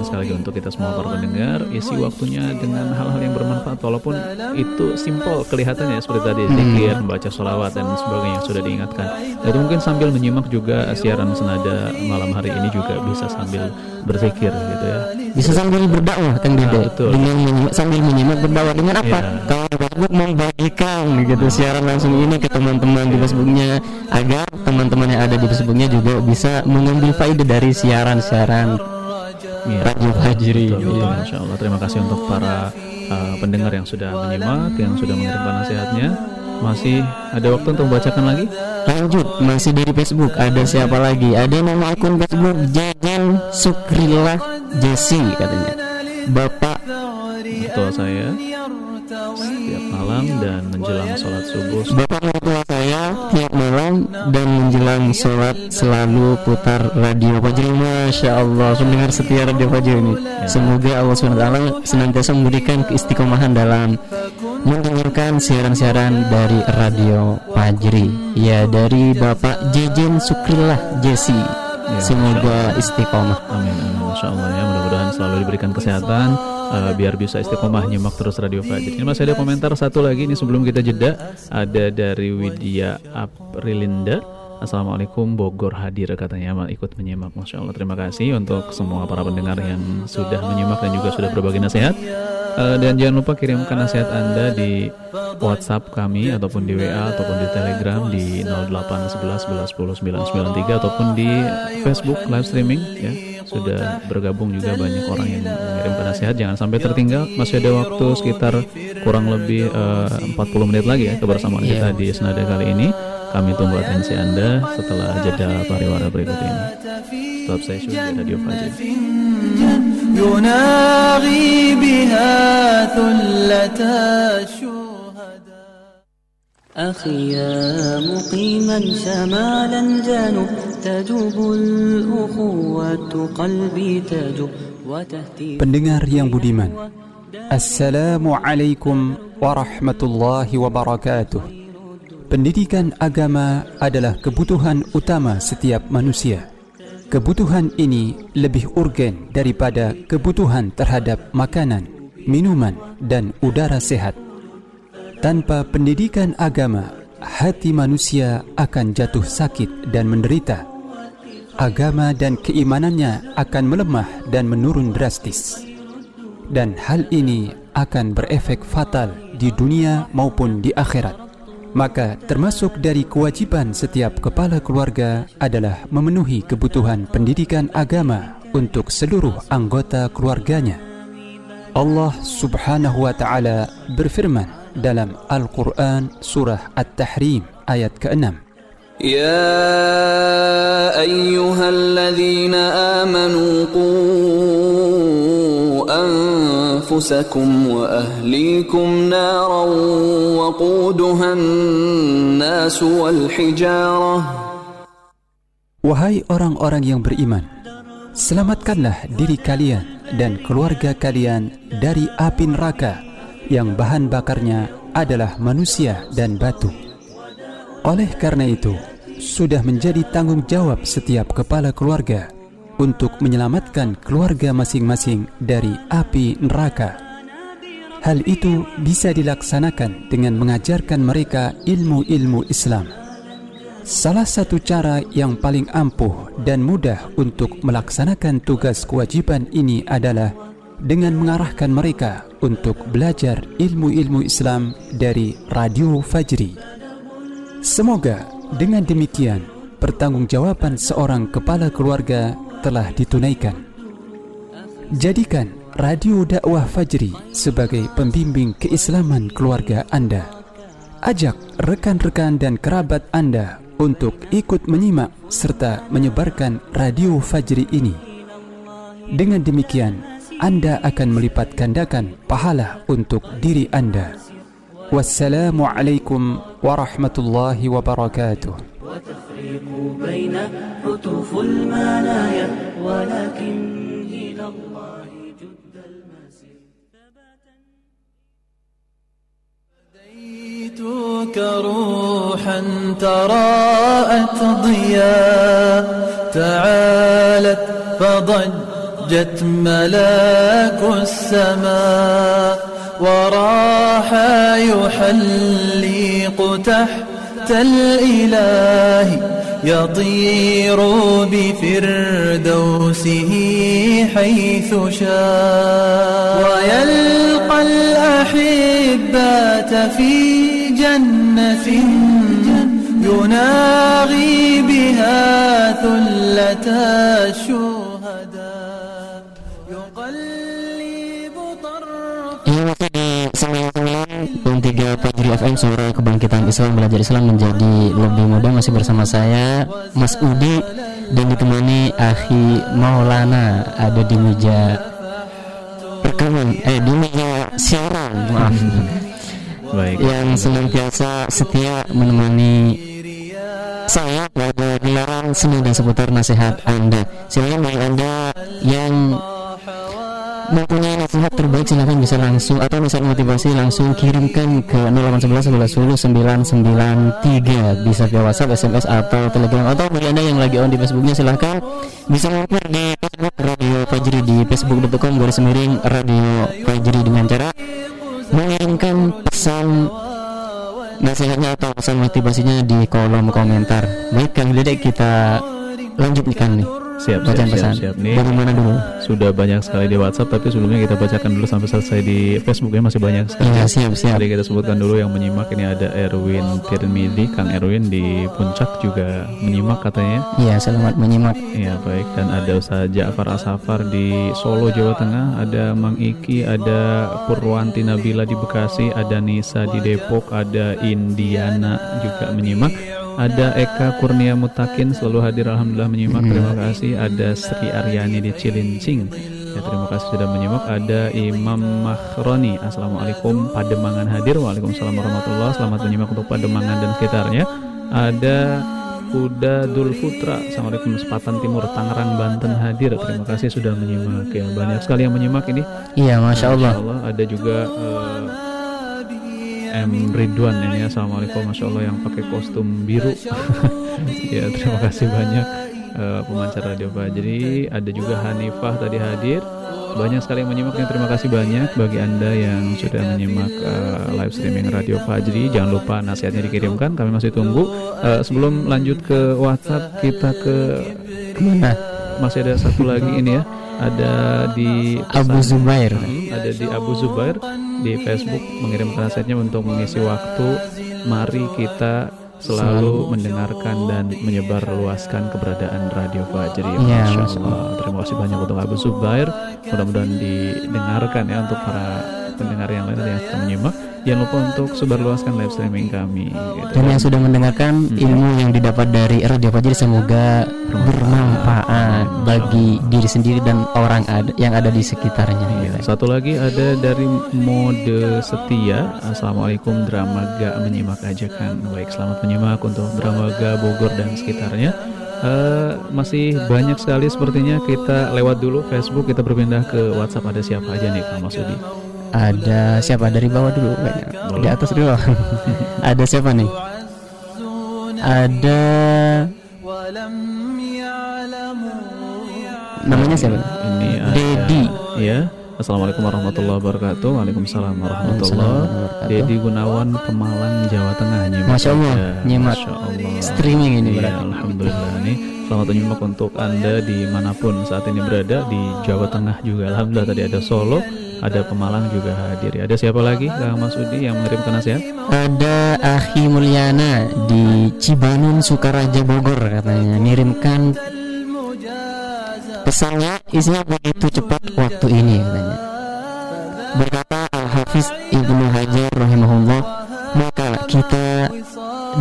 Speaker 4: sekali lagi untuk kita semua para pendengar isi waktunya dengan hal-hal yang bermanfaat walaupun itu simpel kelihatannya seperti tadi zikir, membaca sholawat dan sebagainya yang sudah diingatkan. Itu mungkin sambil menyimak juga siaran senada malam hari ini juga bisa sambil berzikir gitu ya.
Speaker 3: bisa sambil berdakwah kan Dede
Speaker 4: Ah, betul.
Speaker 3: dengan sambil menyimak berdakwah dengan apa
Speaker 4: Iya.
Speaker 3: kalau Facebook membagikan gitu siaran langsung ini ke teman-teman di Facebooknya agar teman-teman yang ada di Facebooknya juga bisa mengambil faedah dari siaran-siaran
Speaker 4: Iya.
Speaker 3: Radio Fajri
Speaker 4: Betul, betul,
Speaker 3: Iya.
Speaker 4: Insya Allah. Terima kasih untuk para uh, pendengar yang sudah menyimak, yang sudah mengirimkan nasihatnya. Masih ada waktu untuk membacakan lagi?
Speaker 3: Lanjut, masih dari Facebook Ada siapa lagi? Ada nama akun Facebook Jajan Sukrillah Jesse katanya Bapak
Speaker 4: Mertua saya setiap malam dan menjelang sholat subuh.
Speaker 3: Bapak mertua saya tiap malam dan menjelang sholat selalu putar radio Fajri Masya Allah Mendengar setia radio Fajri ini. Semoga Allah SWT senantiasa memberikan keistiqomahan dalam Mendengarkan siaran-siaran dari radio Fajri Ya dari Bapak Jejen Sukrillah Jesse Semoga istiqomah.
Speaker 4: Amin, amin. Masya Allah ya. Mudah-mudahan selalu diberikan kesehatan uh, biar bisa istiqomah nyimak terus Radio Fajri. Ini masih ada komentar satu lagi nih sebelum kita jeda. Ada dari Widya Aprilinda. Assalamualaikum Bogor hadir katanya ikut menyimak Masya Allah terima kasih untuk semua para pendengar yang sudah menyimak dan juga sudah berbagi nasihat Eh, dan jangan lupa kirimkan nasihat Anda di WhatsApp kami ataupun di WA ataupun di Telegram di 0811 11 10 993 ataupun di Facebook live streaming ya sudah bergabung juga banyak orang yang mengirimkan nasihat jangan sampai tertinggal masih ada waktu sekitar kurang lebih eh, 40 menit lagi ya kebersamaan kita
Speaker 3: Iya.
Speaker 4: di Senada kali ini kami tunggu atensi Anda setelah jeda pariwara berikut ini tetap stay tune di Radio Fajri
Speaker 2: يناغي بها ثلة الشهداء
Speaker 18: أخي يا مقيما شمال الجنوب تجوب الأخوة قلبي تجوب وتهتي
Speaker 19: Pendengar yang budiman Assalamualaikum warahmatullahi wabarakatuh Pendidikan agama adalah kebutuhan utama setiap manusia Kebutuhan ini lebih urgen daripada kebutuhan terhadap makanan, minuman, dan udara sehat Tanpa pendidikan agama, hati manusia akan jatuh sakit dan menderita agama dan keimanannya akan melemah dan menurun drastis. Dan hal ini akan berefek fatal di dunia maupun di akhirat. Maka termasuk dari kewajiban setiap kepala keluarga adalah memenuhi kebutuhan pendidikan agama untuk seluruh anggota keluarganya. الله سبحانه وتعالى برفرمان دلم القرآن سورة التحريم آية كأنم.
Speaker 20: يا أيها الذين آمنوا قوا أنفسكم وأهليكم نارا وقودها الناس والحجارة.
Speaker 19: وهي أوران أوران يوم إيمان selamatkanlah diri kalian dan keluarga kalian dari api neraka yang bahan bakarnya adalah manusia dan batu. Oleh karena itu, sudah menjadi tanggung jawab setiap kepala keluarga untuk menyelamatkan keluarga masing-masing dari api neraka. Hal itu bisa dilaksanakan dengan mengajarkan mereka ilmu-ilmu Islam. Salah satu cara yang paling ampuh dan mudah untuk melaksanakan tugas kewajiban ini adalah dengan mengarahkan mereka untuk belajar ilmu-ilmu Islam dari Radio Fajri. Semoga dengan demikian pertanggungjawaban seorang kepala keluarga telah ditunaikan. Jadikan Radio Dakwah Fajri sebagai pembimbing keislaman keluarga Anda. Ajak rekan-rekan dan kerabat Anda untuk ikut menyimak serta menyebarkan Radio Fajri ini. Dengan demikian, Anda akan melipat gandakan pahala untuk diri Anda. Wassalamualaikum warahmatullahi wabarakatuh.
Speaker 18: وتفريق بين حتوف المنايا ولكن
Speaker 2: أتيتك روحا تراءت ضياء تعالت فضجت ملاك السماء وراح يحلق تحت الإله يطير بفردوسه حيث شاء. ويلقى الأحبة في جنة يناغي بها ثلة الشهداء يقلب
Speaker 3: Ini masih di 99.3 Fajri FM Suara Kebangkitan Islam Belajar Islam menjadi lebih mudah Masih bersama saya Mas Udi Dan ditemani Akhi Maulana Ada di meja rekaman Eh di meja siaran Maaf
Speaker 4: Baik.
Speaker 3: Yang senantiasa setia menemani saya pada gelaran seni dan seputar nasihat Anda. Silakan bagi Anda yang mempunyai nasihat terbaik silahkan bisa langsung atau nasihat motivasi langsung kirimkan ke 0811 11 993 bisa via WhatsApp, SMS atau Telegram atau bagi anda yang lagi on di Facebooknya silahkan bisa mampir di Facebook Radio Fajri di facebook.com garis miring Radio Fajri dengan cara mengirimkan pesan nasihatnya atau pesan motivasinya di kolom komentar. Baik Kang Dedek kita lanjutkan nih.
Speaker 4: Siap, siap,
Speaker 3: Bacaan
Speaker 4: siap,
Speaker 3: pesan.
Speaker 4: siap. Nih,
Speaker 3: Dari mana dulu?
Speaker 4: Sudah banyak sekali di WhatsApp, tapi sebelumnya kita bacakan dulu sampai selesai di Facebook ya masih banyak sekali.
Speaker 3: Iya, siap, siap.
Speaker 4: Jadi kita sebutkan dulu yang menyimak ini ada Erwin Tirmidhi, Kang Erwin di Puncak juga menyimak katanya.
Speaker 3: Iya, selamat menyimak.
Speaker 4: Iya baik dan ada Ustaz Ja'far Asafar di Solo Jawa Tengah, ada Mang Iki, ada Purwanti Nabila di Bekasi, ada Nisa di Depok, ada Indiana juga menyimak. Ada Eka Kurnia Mutakin selalu hadir alhamdulillah menyimak. Terima kasih. Ada Sri Aryani di Cilincing. Ya, terima kasih sudah menyimak. Ada Imam Mahroni. Assalamualaikum. Pademangan hadir. Waalaikumsalam warahmatullahi Selamat menyimak untuk Pademangan dan sekitarnya. Ada Kuda Dul Putra Assalamualaikum Sepatan Timur Tangerang Banten hadir Terima kasih sudah menyimak ya Banyak sekali yang menyimak ini
Speaker 3: Iya, Masya Allah.
Speaker 4: Ada juga eh, M. Ridwan ini Assalamualaikum Masya Allah yang pakai kostum biru. Ya terima kasih banyak eh, Pemancar Radio Fajri Ada juga Hanifah tadi hadir. Banyak sekali yang menyimaknya terima kasih banyak bagi anda yang sudah menyimak eh, live streaming Radio Fajri jangan lupa nasihatnya dikirimkan. Kami masih tunggu. Eh, sebelum lanjut ke WhatsApp kita ke
Speaker 3: ke mana
Speaker 4: masih ada satu lagi ini ya. Ada di
Speaker 3: Abu Zubair.
Speaker 4: Hmm, ada di Abu Zubair di Facebook mengirimkan nasihatnya untuk mengisi waktu. Mari kita selalu mendengarkan dan menyebar luaskan keberadaan Radio Fajri.
Speaker 3: Iya,
Speaker 4: Masya
Speaker 3: Masya
Speaker 4: Allah. terima kasih banyak untuk Abu Zubair. Mudah-mudahan didengarkan ya untuk para pendengar yang lain yang sedang menyimak jangan lupa untuk sebarluaskan live streaming kami. Gitu.
Speaker 3: Dan yang sudah mendengarkan ilmu yang didapat dari Radio Fajri semoga bermanfaat bagi diri sendiri dan orang ada, yang ada di sekitarnya.
Speaker 4: Iya, Satu lagi ada dari mode setia. Assalamualaikum Dramaga menyimak ajakan. Baik, selamat menyimak untuk Dramaga Bogor dan sekitarnya. Eh, masih banyak sekali sepertinya kita lewat dulu Facebook kita berpindah ke WhatsApp ada siapa aja nih Kang Masudi
Speaker 3: Ada siapa dari bawah dulu kayaknya. Di atas dulu. ada siapa nih? Ada namanya siapa?
Speaker 4: Ini ada
Speaker 3: Dedi.
Speaker 4: Ya. Assalamualaikum warahmatullahi wabarakatuh. Waalaikumsalam warahmatullahi
Speaker 3: wabarakatuh.
Speaker 4: Dedi Gunawan Pemalang Jawa Tengah nyimak
Speaker 3: Masya Allah,
Speaker 4: aja.
Speaker 3: nyimak.
Speaker 4: Masya Allah.
Speaker 3: Streaming ini
Speaker 4: Iya,
Speaker 3: berarti.
Speaker 4: Alhamdulillah nih. Selamat menyimak untuk anda di mana pun saat ini berada di Jawa Tengah juga. Alhamdulillah tadi ada Solo, ada Pemalang juga hadir. Ada siapa lagi Kang Masudi yang mengirimkan nasihat?
Speaker 3: Ada Ahi Mulyana di Cibanun Sukaraja Bogor katanya ngirimkan pesannya isinya begitu cepat waktu ini katanya. Berkata Al Hafiz Ibnu Hajar rahimahullah maka kita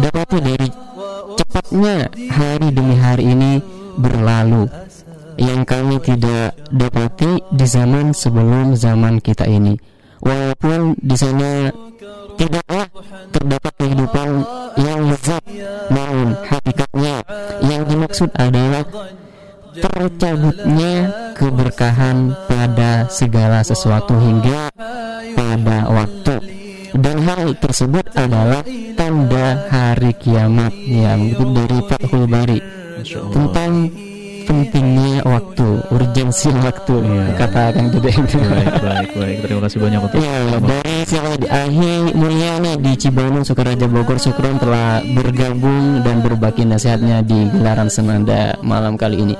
Speaker 3: dapati dari cepatnya hari demi hari ini berlalu yang kami tidak dapati di zaman sebelum zaman kita ini. Walaupun di sana tidaklah terdapat kehidupan yang lezat, namun hakikatnya yang dimaksud adalah tercabutnya keberkahan pada segala sesuatu hingga pada waktu dan hal tersebut adalah tanda hari kiamat ya mengutip dari Fathul Bari tentang pentingnya waktu urgensi waktu kata Kang Dede
Speaker 4: Baik, baik, baik. Terima kasih banyak untuk
Speaker 3: Ya, dari siapa di Ahi Mulyana di Cibanung Sukaraja Bogor Syukron telah bergabung dan berbagi nasihatnya di gelaran senada malam kali ini.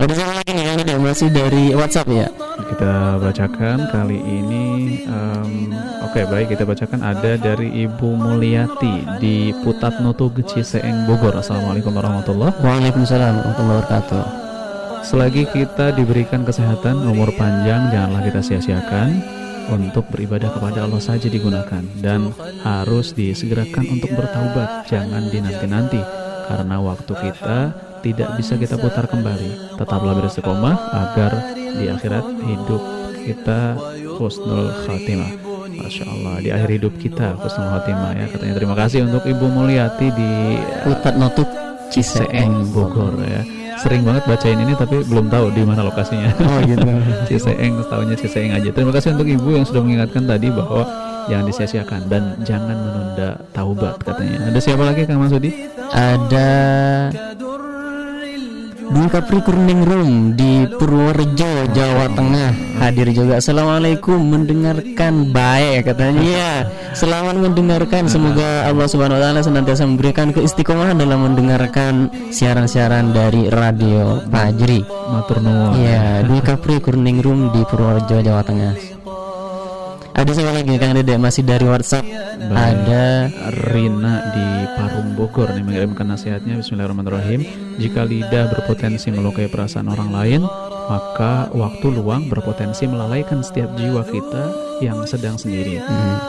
Speaker 3: Ada siapa lagi nih yang ada masih dari WhatsApp ya?
Speaker 4: kita bacakan kali ini em, oke baik kita bacakan ada dari Ibu Mulyati di Putat Noto Geci Seeng Bogor Assalamualaikum warahmatullahi
Speaker 3: Waalaikumsalam warahmatullahi wabarakatuh.
Speaker 4: Selagi kita diberikan kesehatan, umur panjang, janganlah kita sia-siakan untuk beribadah kepada Allah saja digunakan dan harus disegerakan untuk bertaubat, jangan dinanti-nanti karena waktu kita tidak bisa kita putar kembali. Tetaplah beristiqomah agar di akhirat hidup kita husnul khatimah. Masya Allah di akhir hidup kita husnul khatimah ya katanya terima kasih untuk Ibu Mulyati di
Speaker 3: Putat Notuk
Speaker 4: Ciseeng Bogor ya sering banget bacain ini tapi belum tahu di mana lokasinya.
Speaker 3: Oh, gitu.
Speaker 4: Ciseeng, tahunya Ciseeng aja. Terima kasih untuk ibu yang sudah mengingatkan tadi bahwa jangan disia-siakan dan jangan menunda taubat katanya. Ada siapa lagi Kang Masudi?
Speaker 3: Ada Bung Kapri Kurning Room di Purworejo, Jawa Tengah hadir juga. Assalamualaikum, mendengarkan baik katanya. Ya, selamat mendengarkan. Semoga Allah Subhanahu Wa Taala senantiasa memberikan keistiqomahan dalam mendengarkan siaran-siaran dari Radio Fajri.
Speaker 4: Matur nuwun.
Speaker 3: Ya, Bung Kapri Kurning Room di Purworejo, Jawa Tengah. Ada siapa lagi Kang Dede masih dari WhatsApp? Ada
Speaker 4: Rina di Parung Bogor nih mengirimkan nasihatnya. Bismillahirrahmanirrahim. Jika lidah berpotensi melukai perasaan orang lain Maka waktu luang berpotensi melalaikan setiap jiwa kita yang sedang sendiri.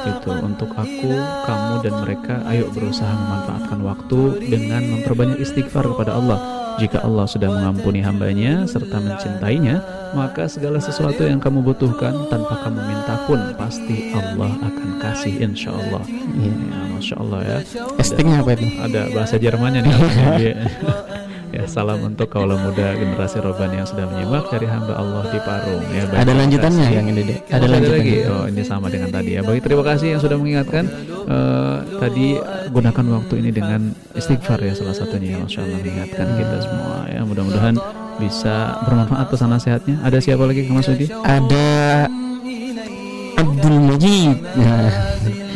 Speaker 4: Itu untuk aku, kamu dan mereka Ayo berusaha memanfaatkan waktu dengan memperbanyak istighfar kepada Allah jika Allah sudah mengampuni hambanya serta mencintainya, maka segala sesuatu yang kamu butuhkan tanpa kamu minta pun pasti Allah akan kasih insya Allah. Ya, masya Allah ya.
Speaker 3: Estingnya apa itu?
Speaker 4: Ada bahasa Jermannya nih. Ya salam untuk kaula muda generasi roban yang sudah menyimak dari hamba Allah di Parung. Ya,
Speaker 3: Ada lanjutannya. Kang Dede?
Speaker 4: Oh,
Speaker 3: Ada
Speaker 4: lagi. Oh ini sama dengan tadi ya. Baik terima kasih yang sudah mengingatkan. Eh, tadi gunakan waktu ini dengan istighfar ya salah satunya. Masya Allah mengingatkan kita semua ya. Mudah-mudahan bisa bermanfaat pesan nasihatnya. Ada siapa lagi Kang
Speaker 3: ada Abdul Majid nah,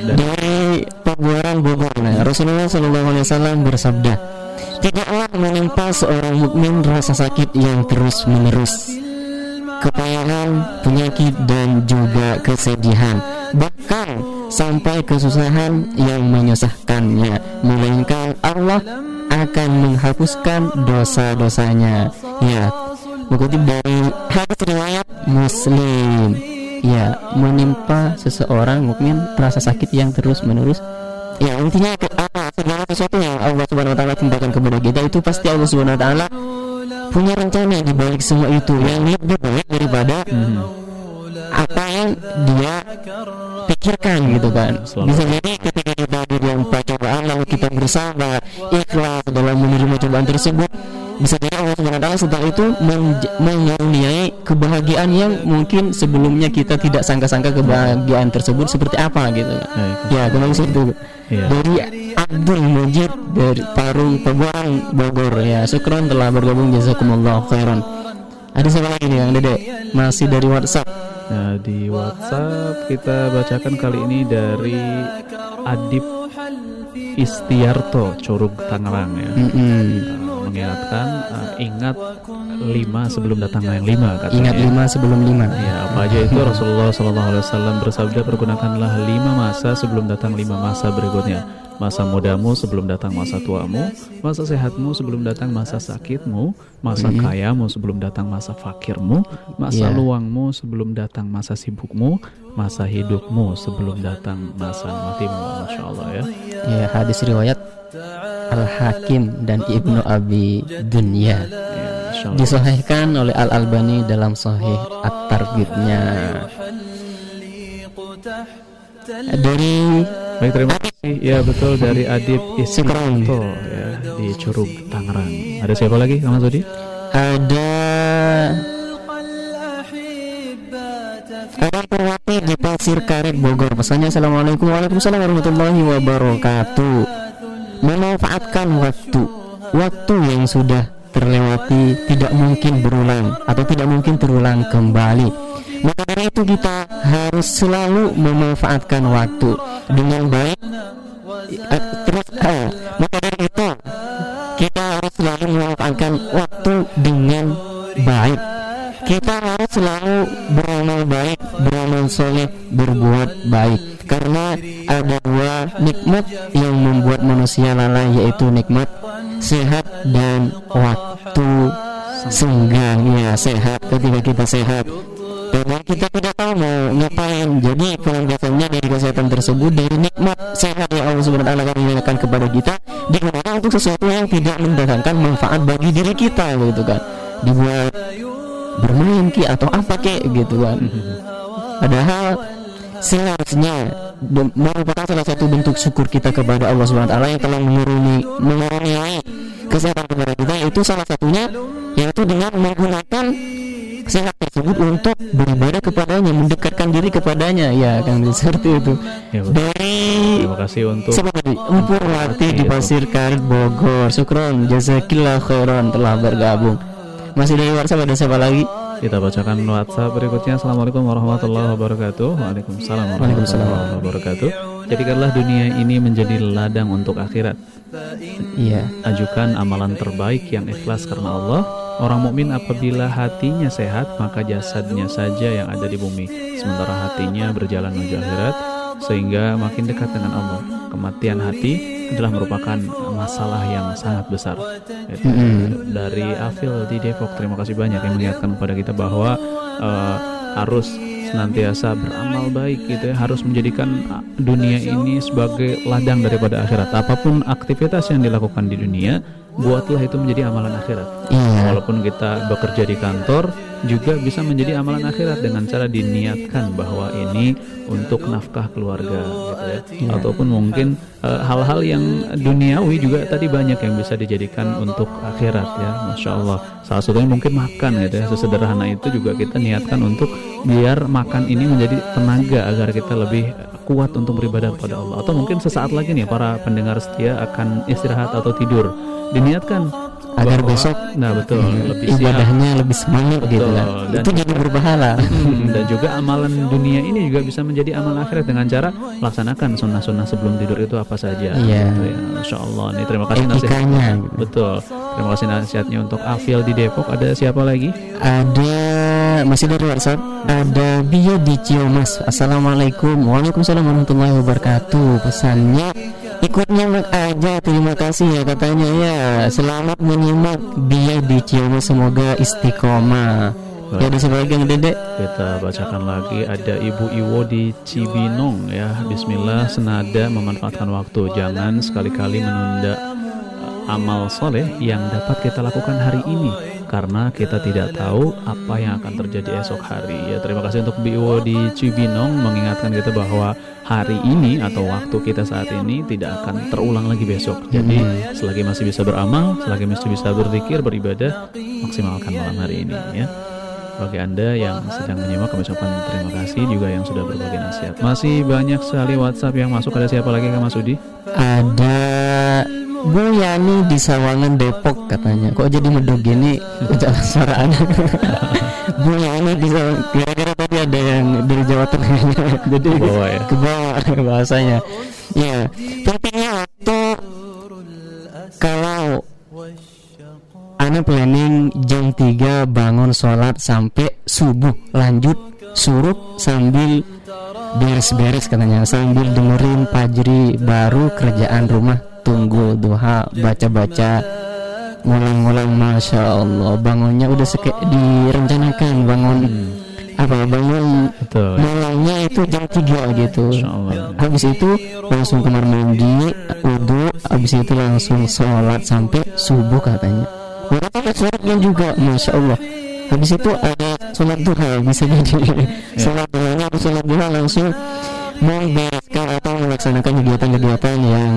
Speaker 3: dari Pabuaran Bogor nah, Rasulullah Shallallahu Alaihi Wasallam bersabda tidaklah menimpa seorang mukmin rasa sakit yang terus menerus kepayahan penyakit dan juga kesedihan. Bahkan sampai kesusahan yang menyusahkannya. Melainkan Allah akan menghapuskan dosa-dosanya. Ya mengutip dari hadis riwayat Muslim. Ya menimpa seseorang mungkin rasa sakit yang terus menerus ya intinya ke apa segala sesuatu yang Allah Subhanahu Wa Taala timpakan kepada kita itu pasti Allah Subhanahu Wa Taala punya rencana di balik semua itu. Yang lebih baik daripada apa yang dia pikirkan gitu kan. Bisa jadi ketika kita di dalam percobaan lalu kita bersabar ikhlas dalam menerima cobaan tersebut bisa jadi Allah taala setelah itu mengaruniai kebahagiaan yang mungkin sebelumnya kita tidak sangka-sangka kebahagiaan tersebut seperti apa gitu kan. Ya, kembali situ.
Speaker 4: Iya.
Speaker 3: Dari Abdul Majid dari Parung Pebuaran Bogor ya. Syukron telah bergabung jazakumullah khairan. Ada siapa lagi nih Kang Dede? Masih dari WhatsApp.
Speaker 4: Nah, di WhatsApp kita bacakan kali ini dari Adip Istiarto, Curug Tangerang ya.
Speaker 3: Mm-mm.
Speaker 4: Uh, mengingatkan uh, ingat lima sebelum datang yang lima katanya.
Speaker 3: Ingat lima sebelum lima.
Speaker 4: Ya, apa aja itu Rasulullah Shallallahu Alaihi Wasallam bersabda pergunakanlah lima masa sebelum datang lima masa berikutnya. Masa mudamu sebelum datang masa tuamu, masa sehatmu sebelum datang masa sakitmu, masa
Speaker 3: Mhm.
Speaker 4: kayamu sebelum datang masa fakirmu, masa
Speaker 3: Iya.
Speaker 4: luangmu sebelum datang masa sibukmu, masa hidupmu sebelum datang masa matimu. Masya Allah ya.
Speaker 3: Ya, hadis riwayat Al Hakim dan Ibnu Abi Dunya.
Speaker 4: Allah.
Speaker 3: Disahihkan oleh Al Albani dalam Sahih At-Targhibnya. Dari
Speaker 4: Baik terima kasih. Ya betul dari Adib. Istiarto ya di Curug Tangerang. Ada siapa lagi Kang Sudi?
Speaker 3: ada Ada Purwati di Pasir Karet Bogor Pesannya Assalamualaikum Waalaikumsalam warahmatullahi wabarakatuh Memanfaatkan waktu Waktu yang sudah terlewati tidak mungkin berulang Atau tidak mungkin terulang kembali Maka dari itu kita harus selalu memanfaatkan waktu Dengan baik. Eh, Terus eh, Maka dari itu kita harus selalu memanfaatkan waktu dengan baik. Kita harus selalu beramal baik beramal soleh berbuat baik. Karena ada dua nikmat yang membuat manusia lalai yaitu nikmat sehat dan waktu senggang ya sehat ketika kita sehat karena kita tidak tahu mau ngapain. Jadi pelambatannya dari kesehatan tersebut dari nikmat sehat yang Allah Subhanahu wa taala kepada kita digunakan untuk sesuatu yang tidak mendatangkan manfaat bagi diri kita gitu kan. Dibuat bermain ki atau apa kek gitu kan. Padahal seharusnya merupakan salah satu bentuk syukur kita kepada Allah Subhanahu wa taala yang telah mengaruni mengaruniai kesehatan kepada kita itu salah satunya yaitu dengan menggunakan sehat tersebut untuk beribadah kepadanya mendekatkan diri kepadanya. Ya kan seperti itu.
Speaker 4: Ya, betul.
Speaker 3: dari
Speaker 4: Terima kasih untuk
Speaker 3: siapa tadi? Empur Wati di Pasir Karet Bogor. Syukron jazakillah khairan telah bergabung. Masih dari WhatsApp ada siapa lagi
Speaker 4: Kita bacakan WhatsApp berikutnya. Assalamualaikum warahmatullahi wabarakatuh. Waalaikumsalam warahmatullahi wabarakatuh. Jadikanlah dunia ini menjadi ladang untuk akhirat.
Speaker 3: Iya.
Speaker 4: Ajukan amalan terbaik yang ikhlas karena Allah. Orang mukmin apabila hatinya sehat, maka jasadnya saja yang ada di bumi, sementara hatinya berjalan menuju akhirat, sehingga makin dekat dengan Allah. Kematian hati adalah merupakan masalah yang sangat besar. Itu
Speaker 3: Mm-mm.
Speaker 4: dari Afil di Depok. Terima kasih banyak yang mengingatkan kepada kita bahwa eh, harus senantiasa beramal baik gitu ya, harus menjadikan dunia ini sebagai ladang daripada akhirat. Apa pun aktivitas yang dilakukan di dunia, buatlah itu menjadi amalan akhirat.
Speaker 3: Iya.
Speaker 4: Walaupun kita bekerja di kantor, juga bisa menjadi amalan akhirat dengan cara diniatkan bahwa ini untuk nafkah keluarga gitu ya.
Speaker 3: Iya.
Speaker 4: Ataupun mungkin eh, hal-hal yang duniawi juga tadi banyak yang bisa dijadikan untuk akhirat ya. Masya Allah. Salah satunya mungkin makan gitu ya. Sesederhana itu juga kita niatkan untuk biar makan ini menjadi tenaga agar kita lebih kuat untuk beribadah kepada Allah. Atau mungkin sesaat lagi nih para pendengar setia akan istirahat atau tidur. Diniatkan
Speaker 3: agar
Speaker 4: bahwa-
Speaker 3: besok
Speaker 4: nah betul
Speaker 3: hmm,
Speaker 4: lebih siap.
Speaker 3: ibadahnya lebih semangat gitu
Speaker 4: Betul,
Speaker 3: kan
Speaker 4: dan-
Speaker 3: itu jadi berpahala
Speaker 4: Hmm, dan juga amalan dunia ini juga bisa menjadi amal akhirat dengan cara laksanakan sunnah-sunnah sebelum tidur itu apa saja.
Speaker 3: Iya.
Speaker 4: Gitu ya. Masya Allah nih terima kasih nasihatnya.
Speaker 3: gitu.
Speaker 4: Betul. Terima kasih nasihatnya untuk Afil di Depok. Ada siapa lagi?
Speaker 3: ada masih dari WhatsApp ada Bia di Ciomas Assalamualaikum Waalaikumsalam warahmatullahi wabarakatuh pesannya ikut nyimak aja terima kasih ya katanya ya selamat menyimak Bia di Ciomas semoga istiqomah Ya, siapa lagi yang dedek?
Speaker 4: Kita bacakan lagi ada Ibu Iwo di Cibinong ya. Bismillah senada memanfaatkan waktu. Jangan sekali-kali menunda amal soleh yang dapat kita lakukan hari ini karena kita tidak tahu apa yang akan terjadi esok hari ya terima kasih untuk Bu Iwo di Cibinong mengingatkan kita bahwa hari ini atau waktu kita saat ini tidak akan terulang lagi besok jadi
Speaker 3: Hmm.
Speaker 4: selagi masih bisa beramal selagi masih bisa berzikir beribadah maksimalkan malam hari ini ya bagi Anda yang sedang menyimak kami ucapkan terima kasih juga yang sudah berbagi nasihat. Masih banyak sekali WhatsApp yang masuk. Ada siapa lagi Kak Mas Udi?
Speaker 3: Ada Bu Yani di Sawangan Depok katanya. Kok jadi medok gini? Jalan suara ada. Bu Yani di Sawangan. Tadi ada yang dari Jawa Tengah. jadi
Speaker 4: bawah ya?
Speaker 3: Ke bawah bahasanya. Ya, pentingnya waktu kalau Ana planning jam 3 bangun sholat sampai subuh lanjut suruk sambil beres-beres katanya sambil dengerin pajri baru kerjaan rumah tunggu duha baca-baca ngulang-ngulang masya Allah bangunnya udah seke direncanakan bangun apa bangun
Speaker 4: Betul.
Speaker 3: mulainya itu jam 3 gitu. Habis itu langsung kamar mandi wudhu habis itu langsung sholat sampai subuh katanya. Ada sholatnya juga Masya Allah. Habis itu ada sholat duha Bisa jadi. Sholat duha Habis sholat duha langsung Membereskan atau melaksanakan kegiatan-kegiatan yang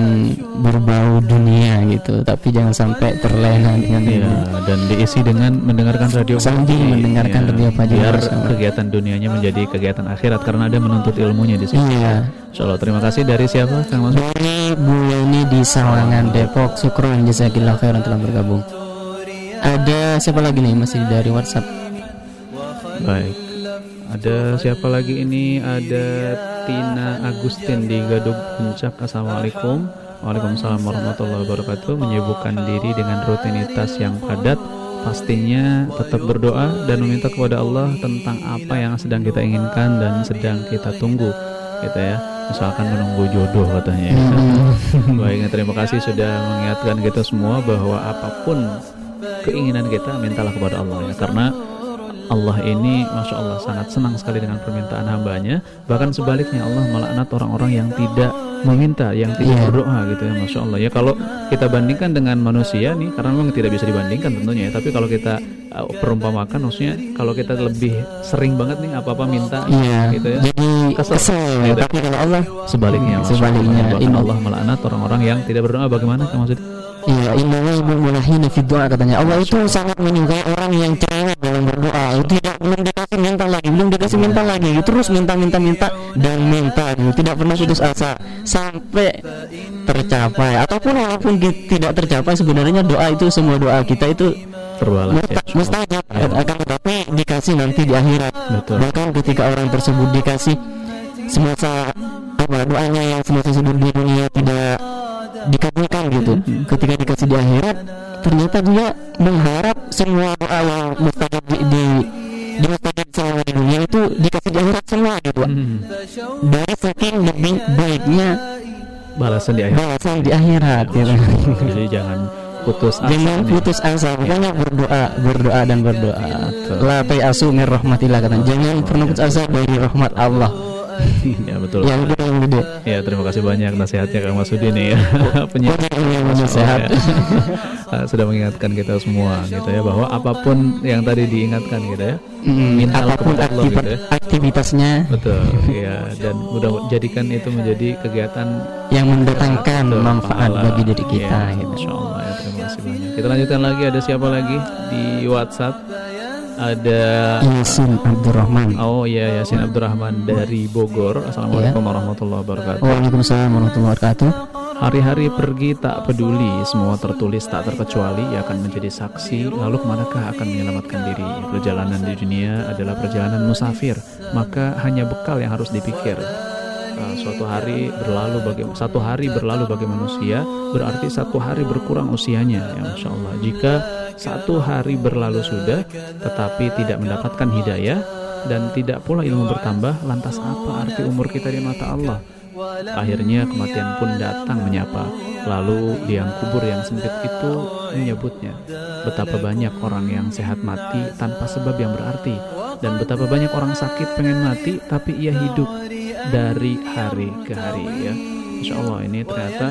Speaker 3: berbau dunia gitu Tapi jangan sampai terlena dengan
Speaker 4: Iya, dan diisi dengan mendengarkan radio
Speaker 3: Sambil mendengarkan
Speaker 4: Iya,
Speaker 3: radio Fajri,
Speaker 4: biar
Speaker 3: Allah.
Speaker 4: kegiatan dunianya menjadi kegiatan akhirat karena ada menuntut ilmunya di situ.
Speaker 3: Iya.
Speaker 4: Insya Allah terima kasih dari siapa Kang Mas?
Speaker 3: Dari Bu Yani di Sawangan Depok Syukron jazakillah khairan telah bergabung Ada siapa lagi nih masih dari WhatsApp
Speaker 4: Baik. Ada siapa lagi ini? Ada Tina Agustin di Gadug Puncak. Assalamualaikum. Waalaikumsalam warahmatullahi wabarakatuh. Menyibukkan diri dengan rutinitas yang padat. Pastinya tetap berdoa dan meminta kepada Allah tentang apa yang sedang kita inginkan dan sedang kita tunggu. Gitu ya. Misalkan menunggu jodoh katanya. ya. Baik, terima kasih sudah mengingatkan kita semua bahwa apa pun keinginan kita mintalah kepada Allah ya karena Allah ini Masya Allah sangat senang sekali dengan permintaan hambanya Bahkan sebaliknya Allah melaknat orang-orang yang tidak meminta Yang tidak
Speaker 3: Iya.
Speaker 4: berdoa gitu ya Masya Allah Ya kalau kita bandingkan dengan manusia nih Karena memang tidak bisa dibandingkan tentunya ya Tapi kalau kita uh, perumpamakan maksudnya Kalau kita lebih sering banget nih apa-apa minta
Speaker 3: Iya
Speaker 4: gitu ya
Speaker 3: Jadi kesel,
Speaker 4: Gitu.
Speaker 3: Tapi kalau Allah
Speaker 4: Sebaliknya Masya
Speaker 3: Sebaliknya
Speaker 4: Allah. Bahkan
Speaker 3: Inna-
Speaker 4: Allah melaknat orang-orang yang tidak berdoa Bagaimana maksudnya?
Speaker 3: Iya, innallaha fi katanya. Allah itu sangat menyukai orang yang berdoa. Itu tidak belum dikasih minta lagi, belum dikasih minta lagi, terus minta minta minta dan minta. Tidak pernah putus asa sampai tercapai. Ataupun walaupun tidak tercapai sebenarnya doa itu semua doa kita itu
Speaker 4: Terbalas ya.
Speaker 3: musta- mustajab akan tetapi dikasih nanti di akhirat.
Speaker 4: Betul.
Speaker 3: Bahkan ketika orang tersebut dikasih semasa apa doanya yang semasa tersebut di dunia tidak dikabulkan gitu. Ketika dikasih di akhirat ternyata dia mengharap semua doa yang mustajab di, di di mustajab selama di dunia itu dikasih di akhirat semua gitu dari saking lebih baiknya
Speaker 4: Balasan di akhirat.
Speaker 3: balasan di akhirat gitu.
Speaker 4: Jadi jangan putus asa
Speaker 3: Jangan putus asa, makanya berdoa, berdoa dan berdoa. La asu min rahmatillah katanya. Jangan pernah putus asa dari rahmat Allah.
Speaker 4: Ya betul.
Speaker 3: Yang gede yang gede.
Speaker 4: Ya terima kasih banyak nasihatnya Kang Masudi nih ya penyiar
Speaker 3: nasihat.
Speaker 4: Sudah mengingatkan kita semua gitu ya bahwa apa pun yang tadi diingatkan gitu ya
Speaker 3: Mm,
Speaker 4: mintalah
Speaker 3: apa pun
Speaker 4: kepada Allah
Speaker 3: aktivitas,
Speaker 4: gitu ya
Speaker 3: aktivitasnya
Speaker 4: betul ya dan mudah jadikan itu menjadi kegiatan
Speaker 3: yang mendatangkan
Speaker 4: Betul,
Speaker 3: manfaat
Speaker 4: pahala.
Speaker 3: bagi diri kita
Speaker 4: Ya,
Speaker 3: gitu.
Speaker 4: Masya Allah ya terima kasih banyak kita lanjutkan lagi ada siapa lagi di WhatsApp ada
Speaker 3: Yasin Abdurrahman.
Speaker 4: Oh iya Yasin Abdurrahman dari Bogor Assalamualaikum warahmatullahi wabarakatuh
Speaker 3: Waalaikumsalam warahmatullahi wabarakatuh.
Speaker 4: Hari-hari pergi tak peduli, semua tertulis tak terkecuali ia akan menjadi saksi, lalu ke manakah akan menyelamatkan diri? Perjalanan di dunia adalah perjalanan musafir, maka hanya bekal yang harus dipikir. Uh, suatu hari berlalu bagi satu hari berlalu bagi manusia berarti satu hari berkurang usianya ya masya Allah jika satu hari berlalu sudah tetapi tidak mendapatkan hidayah dan tidak pula ilmu bertambah lantas apa arti umur kita di mata Allah Akhirnya kematian pun datang menyapa. Lalu liang kubur yang sempit itu menyebutnya betapa banyak orang yang sehat mati tanpa sebab yang berarti dan betapa banyak orang sakit pengen mati tapi ia hidup dari hari ke hari ya. Insya Allah ini ternyata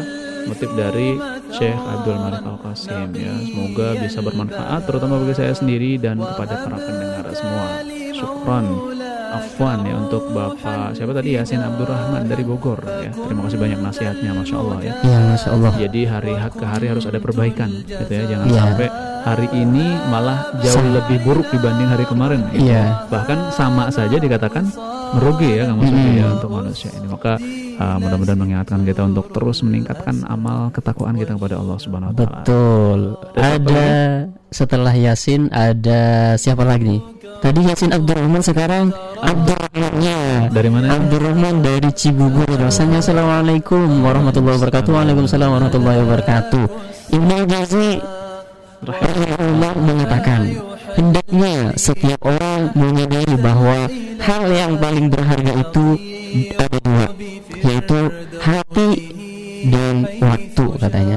Speaker 4: motif dari Syekh Abdul Malik Al Qasim ya. Semoga bisa bermanfaat terutama bagi saya sendiri dan kepada para pendengar semua. Syukron. Afwan ya untuk Bapak siapa tadi Yasin Abdurrahman dari Bogor ya. Terima kasih banyak nasihatnya Masya Allah ya.
Speaker 3: Ya, Masya Allah.
Speaker 4: Jadi hari ke hari harus ada perbaikan gitu ya. Jangan
Speaker 3: Ya.
Speaker 4: sampai hari ini malah jauh
Speaker 3: Sa-
Speaker 4: lebih buruk dibanding hari kemarin. gitu.
Speaker 3: Iya.
Speaker 4: Bahkan sama saja dikatakan merugi ya Kang Mas Uki, ya untuk manusia ini. Maka uh, mudah-mudahan mengingatkan kita untuk terus meningkatkan amal ketakwaan kita kepada Allah Subhanahu wa taala.
Speaker 3: Betul.
Speaker 4: Ada
Speaker 3: Ada setelah Yasin ada siapa lagi nih? Tadi Yasin Abdurrahman sekarang Abdurrahmannya
Speaker 4: Dari mana?
Speaker 3: Abdurrahman dari Cibubur. Rasanya Assalamualaikum warahmatullahi wabarakatuh. Waalaikumsalam warahmatullahi wabarakatuh. Ibnu Jauzi rahimahullah mengatakan hendaknya setiap orang menyadari bahwa hal yang paling berharga itu ada dua yaitu hati dan waktu katanya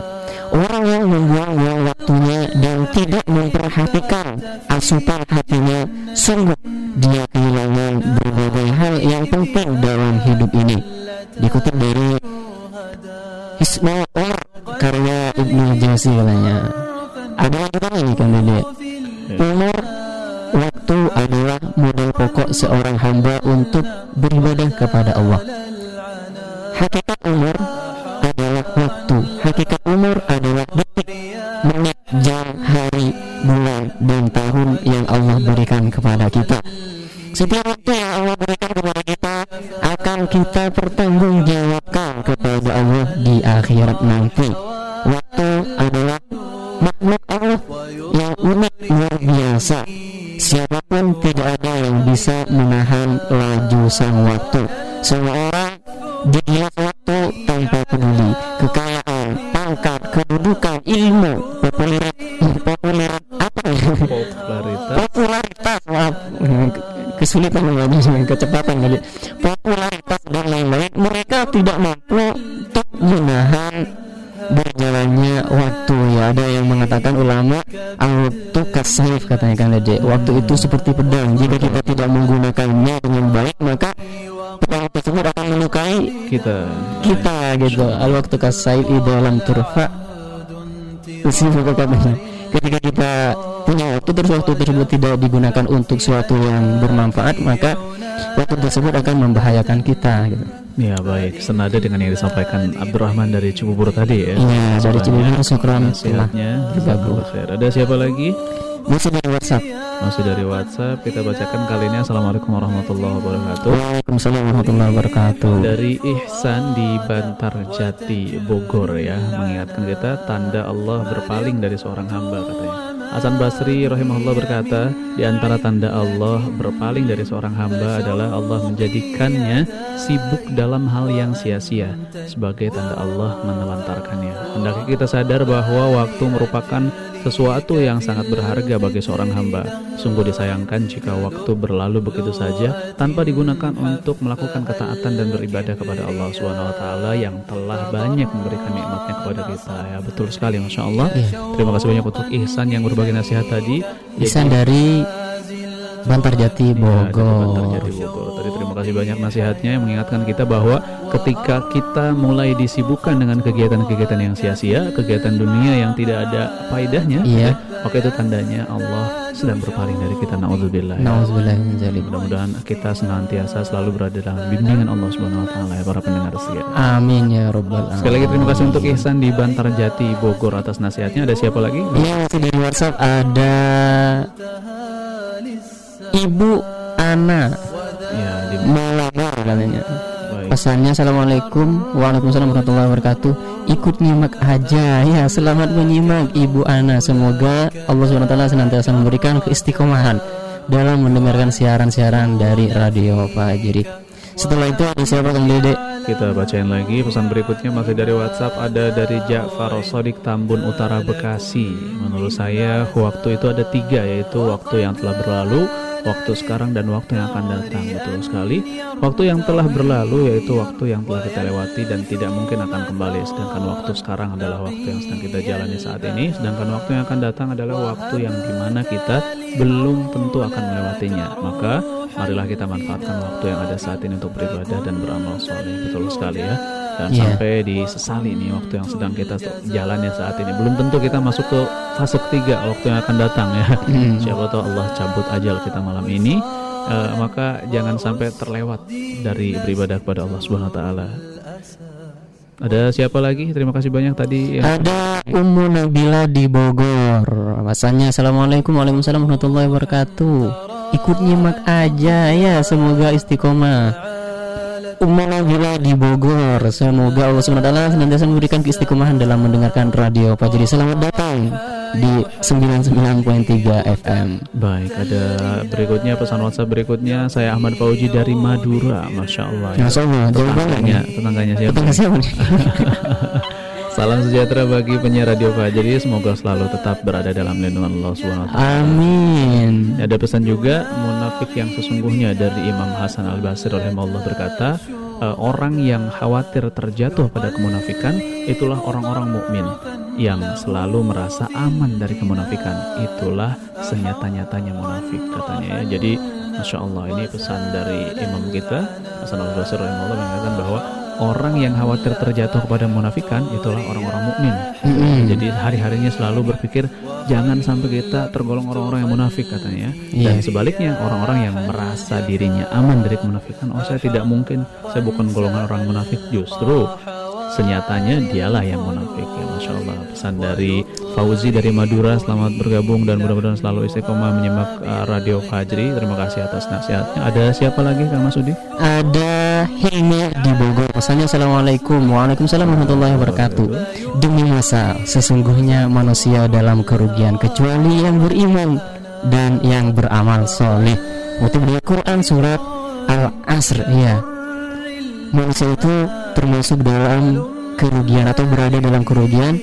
Speaker 3: orang yang membuang-buang waktunya dan tidak memperhatikan asupan hatinya sungguh dia kehilangan berbagai hal yang penting dalam hidup ini. Dikutip dari Ismail Umar karya Ibnu Jauzi katanya ada kita nih kan Dede. Umur waktu adalah modal pokok seorang hamba untuk beribadah kepada Allah. Hakikat umur adalah hakikat umur adalah detik menit jam hari bulan dan tahun yang Allah berikan kepada kita. Setiap waktu yang Allah berikan kepada kita akan kita pertanggungjawabkan kepada Allah di akhirat nanti. Waktu adalah makhluk Allah yang unik luar biasa. Siapa pun tidak ada yang bisa menahan laju sang waktu. Semua orang kedudukan ilmu. Popularitas. Popularitas. Apa ya
Speaker 4: Popularitas.
Speaker 3: popularitas maaf kesulitan namanya kecepatan kali popularitas dan lain-lain. Mereka tidak mampu untuk menahan berjalannya waktu. Ya ada yang mengatakan ulama waktu kasaif katanya kan Dede waktu itu seperti pedang. Jika kita tidak menggunakannya dengan baik maka pedang tersebut akan melukai
Speaker 4: kita.
Speaker 3: kita gitu. Al waktu kasaif di dalam turfa isi katanya ketika kita punya waktu terus waktu tersebut tidak digunakan untuk suatu yang bermanfaat maka waktu tersebut akan membahayakan kita gitu.
Speaker 4: Ya baik, senada dengan yang disampaikan Abdurrahman dari Cibubur tadi ya.
Speaker 3: Iya, dari Cibubur,
Speaker 4: jazakallah khair. Ada siapa lagi?
Speaker 3: Masih dari WhatsApp.
Speaker 4: Masih dari WhatsApp kita bacakan kali ini Assalamualaikum warahmatullahi wabarakatuh.
Speaker 3: Waalaikumsalam warahmatullahi wabarakatuh.
Speaker 4: Dari Ihsan di Bantar Jati Bogor ya mengingatkan kita tanda Allah berpaling dari seorang hamba katanya. Hasan Basri rahimahullah berkata, di antara tanda Allah berpaling dari seorang hamba adalah Allah menjadikannya sibuk dalam hal yang sia-sia sebagai tanda Allah menelantarkannya. Hendaknya kita sadar bahwa waktu merupakan sesuatu yang sangat berharga bagi seorang hamba. Sungguh disayangkan jika waktu berlalu begitu saja tanpa digunakan untuk melakukan ketaatan dan beribadah kepada Allah Subhanahu wa taala yang telah banyak memberikan nikmatnya kepada kita. Ya, betul sekali Masya Allah. Terima kasih banyak untuk Ihsan yang berbagi nasihat tadi.
Speaker 3: Ihsan dari Bantar Jati Bogor.
Speaker 4: Bantar Jati Bogor. Tadi kasih banyak nasihatnya yang mengingatkan kita bahwa ketika kita mulai disibukkan dengan kegiatan-kegiatan yang sia-sia, kegiatan dunia yang tidak ada faedahnya,
Speaker 3: Iya.
Speaker 4: ya, maka itu tandanya Allah sedang berpaling dari kita. Nauzubillah. ya.
Speaker 3: Nauzubillah dzalik.
Speaker 4: Mudah-mudahan kita senantiasa selalu berada dalam bimbingan Allah Subhanahu wa taala ya para pendengar setia.
Speaker 3: Amin ya robbal alamin.
Speaker 4: Sekali lagi terima kasih untuk Ihsan di Bantar Jati Bogor atas nasihatnya. Ada siapa lagi?
Speaker 3: Iya, masih dari WhatsApp ada Ibu Ana. Malabar katanya. Pesannya Assalamualaikum. Waalaikumsalam warahmatullahi wabarakatuh. Ikut nyimak aja Ya. Selamat menyimak Ibu Ana. Semoga Allah SWT senantiasa memberikan keistiqomahan Dalam mendengarkan siaran-siaran dari Radio Fajri Setelah itu ada siapa Kang Dede?
Speaker 4: Kita bacain lagi pesan berikutnya masih dari WhatsApp ada dari Ja'far Sodik Tambun Utara Bekasi. Menurut saya waktu itu ada tiga yaitu waktu yang telah berlalu, waktu sekarang dan waktu yang akan datang. Betul sekali. Waktu yang telah berlalu yaitu waktu yang telah kita lewati dan tidak mungkin akan kembali. Sedangkan waktu sekarang adalah waktu yang sedang kita jalani saat ini. Sedangkan waktu yang akan datang adalah waktu yang di mana kita belum tentu akan melewatinya. Maka marilah kita manfaatkan waktu yang ada saat ini untuk beribadah dan beramal soleh. Betul sekali ya. Dan
Speaker 3: Iya.
Speaker 4: sampai disesali nih waktu yang sedang kita jalani saat ini. Belum tentu kita masuk ke fase ketiga waktu yang akan datang ya.
Speaker 3: Hmm.
Speaker 4: Siapa tahu Allah cabut ajal kita malam ini. eh, maka jangan sampai terlewat dari beribadah kepada Allah Subhanahu wa taala. Ada siapa lagi? Terima kasih banyak tadi ya.
Speaker 3: Ada Ummu Nabila di Bogor. Masanya Assalamualaikum warahmatullahi wabarakatuh. Ikut nyimak aja ya, semoga istiqomah. Nabila di Bogor. Semoga Allah SWT senantiasa memberikan keistiqomahan dalam mendengarkan radio Fajri. Selamat datang di 99.3 FM.
Speaker 4: Baik, ada berikutnya pesan WhatsApp berikutnya saya Ahmad Fauji dari Madura, masya Allah. ya.
Speaker 3: Masya Allah, jauh banget
Speaker 4: tetangganya, tetangganya siapa?
Speaker 3: Tetangga siapa nih?
Speaker 4: Salam sejahtera bagi penyiar Radio Fajri, semoga selalu tetap berada dalam lindungan Allah Subhanahu taala.
Speaker 3: Amin.
Speaker 4: Ada pesan juga munafik yang sesungguhnya dari Imam Hasan Al Basri rahimahullah berkata, "E, orang yang khawatir terjatuh pada kemunafikan itulah orang-orang mukmin yang selalu merasa aman dari kemunafikan. Itulah senyata-nyatanya munafik katanya ya. Jadi Masya Allah ini pesan dari imam kita Hasan Al Basri rahimahullah mengatakan bahwa orang yang khawatir terjatuh kepada munafikan itulah orang-orang mukmin.
Speaker 3: Mm-mm.
Speaker 4: Jadi hari-harinya selalu berpikir jangan sampai kita tergolong orang-orang yang munafik katanya. Dan
Speaker 3: Iya.
Speaker 4: sebaliknya orang-orang yang merasa dirinya aman dari kemunafikan, oh saya tidak mungkin, saya bukan golongan orang munafik. Justru senyatanya dialah yang munafik ya Masya Allah. Pesan dari Fauzi dari Madura selamat bergabung dan mudah-mudahan selalu istiqomah menyimak uh, Radio Fajri. Terima kasih atas nasihatnya. Ada siapa lagi Kang Masudi
Speaker 3: Ada Hilmi di Bogor. Pesannya Assalamualaikum. Waalaikumsalam warahmatullahi wabarakatuh. Demi masa Sesungguhnya manusia dalam kerugian Kecuali yang beriman Dan yang beramal soleh. Waktu dari Quran surat Al-Asr Ya Manusia itu termasuk dalam kerugian Atau berada dalam kerugian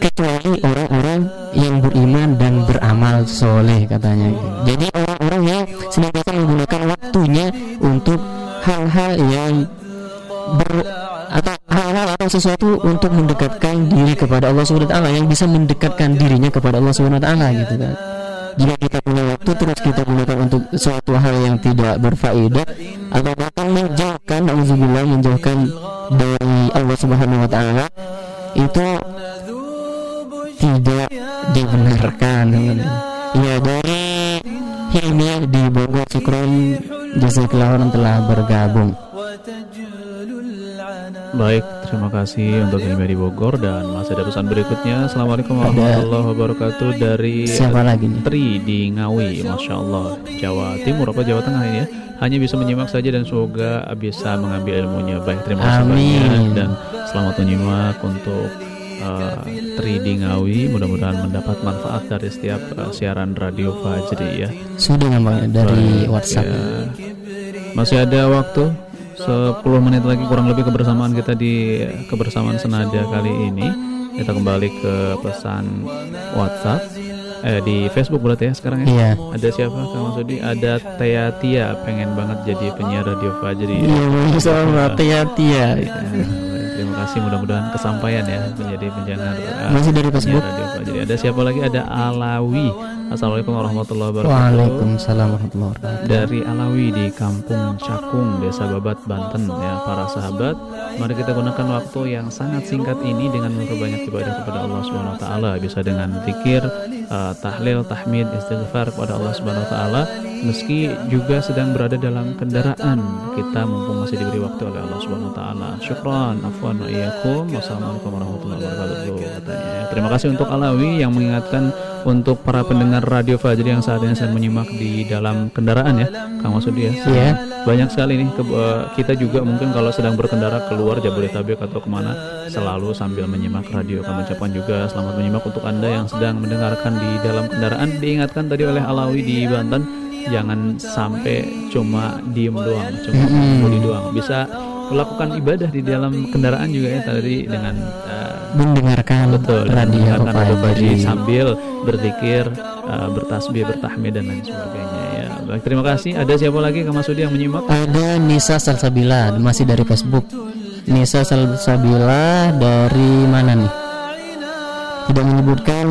Speaker 3: kecuali orang-orang yang beriman dan beramal soleh katanya. Jadi orang-orang yang senantiasa menggunakan waktunya untuk hal-hal yang ber atau hal-hal atau sesuatu untuk mendekatkan diri kepada Allah Subhanahu wa taala yang bisa mendekatkan dirinya kepada Allah Subhanahu wa taala gitu kan jika kita punya waktu terus kita gunakan untuk suatu hal yang tidak berfaedah atau bahkan menjauhkan auzubillah menjauhkan dari Allah Subhanahu wa taala itu tidak dibenarkan. Ya dari Hilmi di Bogor Syukron Jazakallah telah bergabung
Speaker 4: Baik, terima kasih untuk Hilmi di Bogor dan masih ada pesan berikutnya. Assalamualaikum warahmatullahi wabarakatuh dari
Speaker 3: Siapa lagi nih?
Speaker 4: Tri di Ngawi, masya Allah, Jawa Timur apa Jawa Tengah ini ya? Hanya bisa menyimak saja dan semoga bisa mengambil ilmunya. Baik, terima kasih
Speaker 3: Amin.
Speaker 4: banyak dan selamat menyimak untuk uh, Tri di Ngawi. Mudah-mudahan mendapat manfaat dari setiap uh, siaran radio Fajri ya.
Speaker 3: sudah nampaknya dari
Speaker 4: Baik,
Speaker 3: WhatsApp
Speaker 4: ya. Masih ada waktu 10 menit lagi kurang lebih kebersamaan kita di kebersamaan senada kali ini. Kita kembali ke pesan WhatsApp eh di Facebook berarti ya sekarang ya.
Speaker 3: Iya.
Speaker 4: Ada siapa Kang Masudi? Ada Tia Tia pengen banget jadi penyiar radio Fajri.
Speaker 3: Iya, Allah, Tia Tia.
Speaker 4: Ya, terima kasih mudah-mudahan kesampaian ya menjadi penyiar uh,
Speaker 3: Masih dari Facebook?
Speaker 4: radio Fajri. Ada siapa lagi? Ada Alawi. Assalamualaikum warahmatullahi wabarakatuh.
Speaker 3: Waalaikumsalam warahmatullahi wabarakatuh
Speaker 4: dari Alawi di Kampung Cakung, Desa Babat, Banten ya para sahabat. Mari kita gunakan waktu yang sangat singkat ini dengan memperbanyak ibadah kepada Allah Subhanahu wa taala, bisa dengan zikir, eh, tahlil, tahmid, istighfar kepada Allah Subhanahu wa taala meski juga sedang berada dalam kendaraan. Kita mumpung masih diberi waktu oleh Allah Subhanahu wa taala. Syukran, afwan wa iyyakum. Wassalamualaikum warahmatullahi wabarakatuh katanya. Terima kasih untuk Alawi yang mengingatkan untuk para pendengar radio Fajri yang saat ini sedang menyimak di dalam kendaraan ya, Kang Masudi ya.
Speaker 3: Iya.
Speaker 4: Banyak sekali nih ke- eh, kita juga mungkin kalau sedang berkendara keluar Jabodetabek atau ke mana selalu sambil menyimak radio. Kami ucapkan juga selamat menyimak untuk anda yang sedang mendengarkan di dalam kendaraan. Diingatkan tadi oleh Alawi di Banten jangan sampai cuma diem doang, cuma
Speaker 3: Mm-mm.
Speaker 4: budi doang. Bisa melakukan ibadah di dalam kendaraan juga ya tadi dengan uh,
Speaker 3: mendengarkan
Speaker 4: betul
Speaker 3: radio Fajri.
Speaker 4: Sambil berzikir, uh, bertasbih, bertahmid dan lain sebagainya ya. Baik, terima kasih. Ada siapa lagi Kak Masudi yang menyimak?
Speaker 3: Ada Nisa Salsabila masih dari Facebook. Nisa Salsabila dari mana nih? Tidak menyebutkan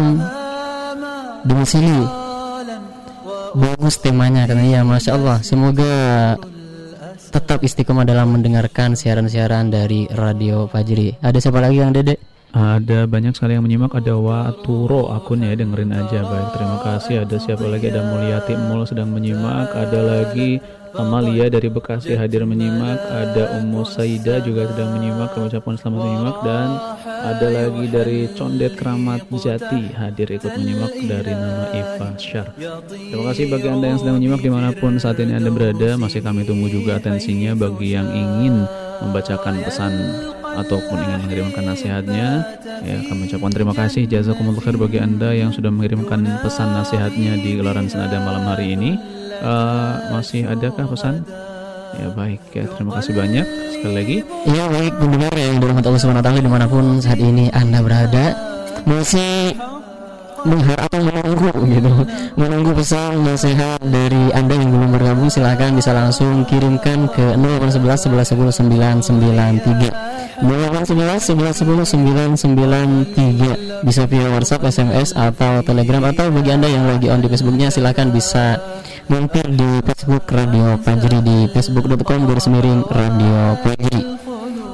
Speaker 3: domisili. Bagus temanya katanya ya Masya Allah Semoga tetap istiqomah dalam mendengarkan siaran-siaran dari Radio Fajri. Ada siapa lagi yang dedek?
Speaker 4: Ada banyak sekali yang menyimak. Ada Waturo akunnya dengerin aja Baik. Terima kasih. Ada siapa lagi? Ada Mulyati Mul sedang menyimak. Ada lagi Amalia dari Bekasi hadir menyimak Ada Ummu Saida juga sedang menyimak Kami ucapkan selamat menyimak Dan ada lagi dari Condet Keramat Jati Hadir ikut menyimak dari nama Iva Syar Terima kasih bagi Anda yang sedang menyimak Di mana pun saat ini Anda berada. Masih kami tunggu juga atensinya Bagi yang ingin membacakan pesan ataupun ingin mengirimkan nasihatnya. Ya kami ucapkan terima kasih. Jazakumullah khair bagi anda yang sudah mengirimkan pesan nasihatnya di gelaran senada malam hari ini Eh, masih adakah pesan? Ya baik. Ya terima kasih banyak sekali lagi.
Speaker 3: Ya baik pendengar yang dirahmati Allah Subhanahu wa di mana pun saat ini Anda berada. Masih mengharap atau menunggu gitu. Menunggu pesan nasihat dari anda yang belum bergabung silahkan bisa langsung kirimkan ke 0811 11 10 993 0811 11 10 993 bisa via WhatsApp, SMS atau Telegram atau bagi anda yang lagi on di Facebooknya silahkan bisa mampir di Facebook Radio Fajri di facebook.com garis miring Radio Fajri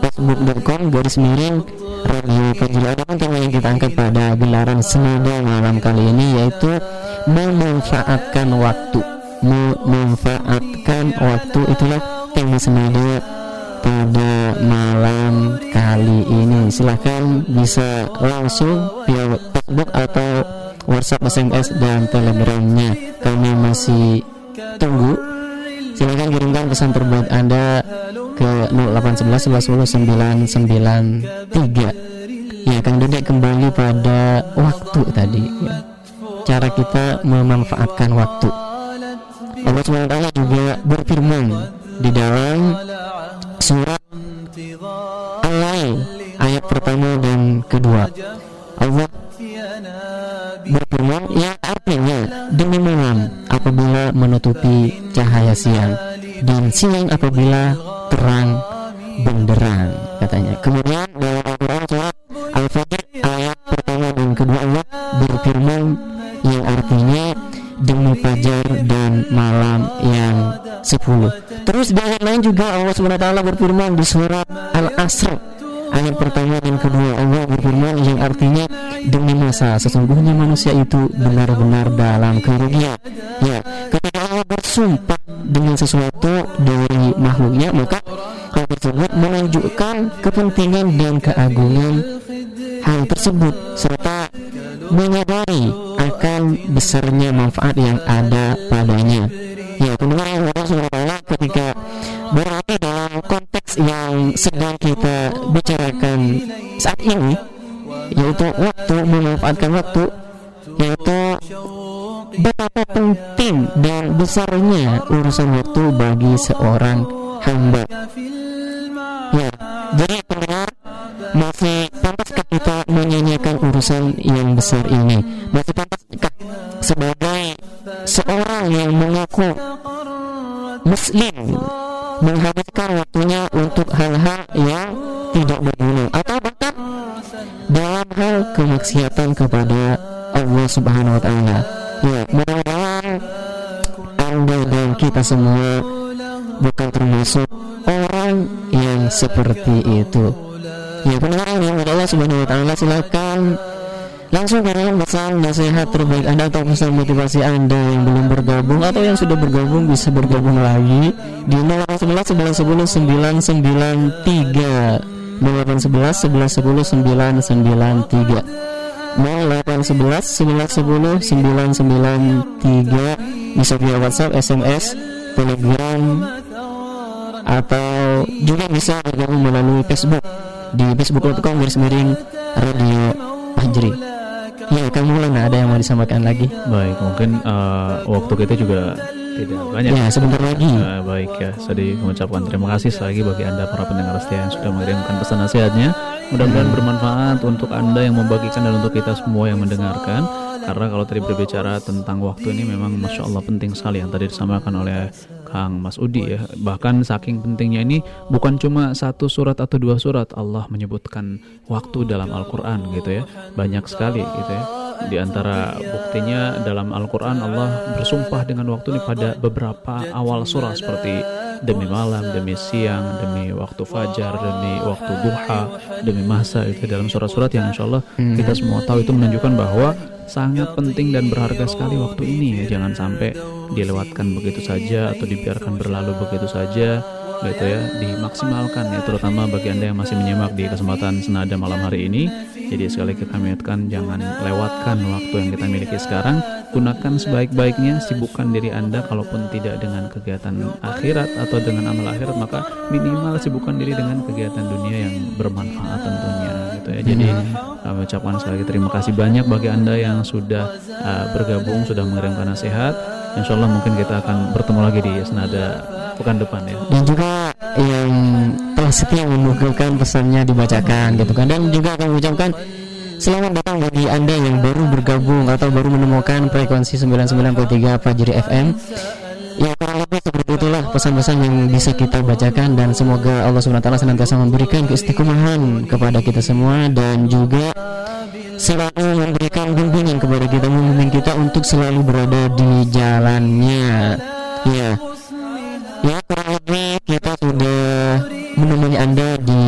Speaker 3: facebook.com garis miring Radio Fajri Adapun tema yang kita angkat pada gelaran senada malam kali ini yaitu memanfaatkan waktu. Memanfaatkan waktu. Itulah tema senada pada malam kali ini. Silahkan bisa langsung via Facebook atau WhatsApp, SMS dan Telegramnya. Kami masih tunggu. Silahkan kirimkan pesan terbaik anda ke 0811 11 10 993 ya Kang Dedek kembali pada waktu tadi ya. cara kita memanfaatkan waktu. Allah SWT juga berfirman di dalam surat Al-Lail ayat pertama dan kedua. Allah berfirman yang artinya demi malam apabila menutupi cahaya siang. Dan siang apabila terang benderang katanya. Kemudian dalam Al-Quran surat Al-Fajr ayat pertama dan kedua Allah berfirman yang artinya demi fajar dan malam yang sepuluh. Terus di ayat lain juga Allah SWT berfirman di surat Al-Asr ayat pertama dan kedua Allah berfirman yang artinya demi masa sesungguhnya manusia itu benar-benar dalam kerugian. Ya ketika Allah bersumpah dengan sesuatu dari makhluknya maka hal tersebut menunjukkan kepentingan dan keagungan hal tersebut serta menyadari akan besarnya manfaat yang ada padanya. Ya kemudian Allah yang sedang kita bicarakan saat ini yaitu waktu memanfaatkan waktu yaitu betapa penting dan besarnya urusan waktu bagi seorang hamba. Ya jadi pendengar masih pantaskah kita menyanyikan urusan yang besar ini sebagai seorang yang mengaku muslim menghabiskan waktunya untuk hal-hal yang tidak berguna atau bahkan dalam hal kemaksiatan kepada Allah Subhanahu wa taala. Ya, mudah-mudahan Anda dan kita semua bukan termasuk orang yang seperti itu. Ya, pendengar yang Allah Subhanahu wa taala silakan langsung kirimkan pesan nasihat terbaik Anda atau pesan motivasi Anda yang belum bergabung atau yang sudah bergabung bisa bergabung lagi di 0811 11 10 993 0811 11 10 993 0811 11 10 993 bisa via WhatsApp, SMS, Telegram atau juga bisa bergabung melalui Facebook di facebook.com garis miring radio Fajri. Ya, kamu Maulana ada yang mau disampaikan lagi?
Speaker 4: Baik, mungkin uh, waktu kita juga Tidak banyak.
Speaker 3: Ya, sebentar lagi.
Speaker 4: Eh, baik ya, saya mengucapkan terima kasih lagi bagi anda para pendengar setia yang sudah mengirimkan pesan nasihatnya. Mudah-mudahan bermanfaat untuk anda yang membagikan dan untuk kita semua yang mendengarkan. Karena kalau tadi berbicara tentang waktu ini memang masya Allah penting sekali yang tadi disampaikan oleh Kang Mas Udi ya. Bahkan saking pentingnya ini bukan cuma satu surat atau dua surat Allah menyebutkan waktu dalam Al-Quran gitu ya. Banyak sekali gitu ya. Di antara buktinya dalam Al-Quran Allah bersumpah dengan waktu ini pada beberapa awal surah seperti demi malam, demi siang, demi waktu fajar, demi waktu duha, demi masa itu dalam surat-surat yang insya Allah kita semua tahu itu menunjukkan bahwa sangat penting dan berharga sekali waktu ini. Ya jangan sampai dilewatkan begitu saja atau dibiarkan berlalu begitu saja gitu ya. Dimaksimalkan ya terutama bagi anda yang masih menyimak di kesempatan senada malam hari ini jadi sekali lagi kami ingatkan jangan lewatkan waktu yang kita miliki sekarang. Gunakan sebaik-baiknya sibukkan diri anda. Kalaupun tidak dengan kegiatan akhirat atau dengan amal akhirat maka minimal sibukkan diri dengan kegiatan dunia yang bermanfaat tentunya gitu ya. Jadi kami ucapkan sekali lagi terima kasih banyak bagi anda yang sudah uh, bergabung sudah mengirimkan nasihat Insya Allah mungkin kita akan bertemu lagi di senada pekan depan ya.
Speaker 3: Dan juga yang telah setia menunggukan pesannya dibacakan gitu kan. Dan juga kami ucapkan selamat datang bagi anda yang baru bergabung atau baru menemukan frekuensi 99.3 Fajri FM ya kurang lebih seperti itulah pesan-pesan yang bisa kita bacakan dan semoga Allah SWT senantiasa memberikan keistiqomahan kepada kita semua dan juga selalu memberikan bimbingan kepada kita kita untuk selalu berada di jalannya. Ya. Ya kurang lebih kita sudah menemani anda di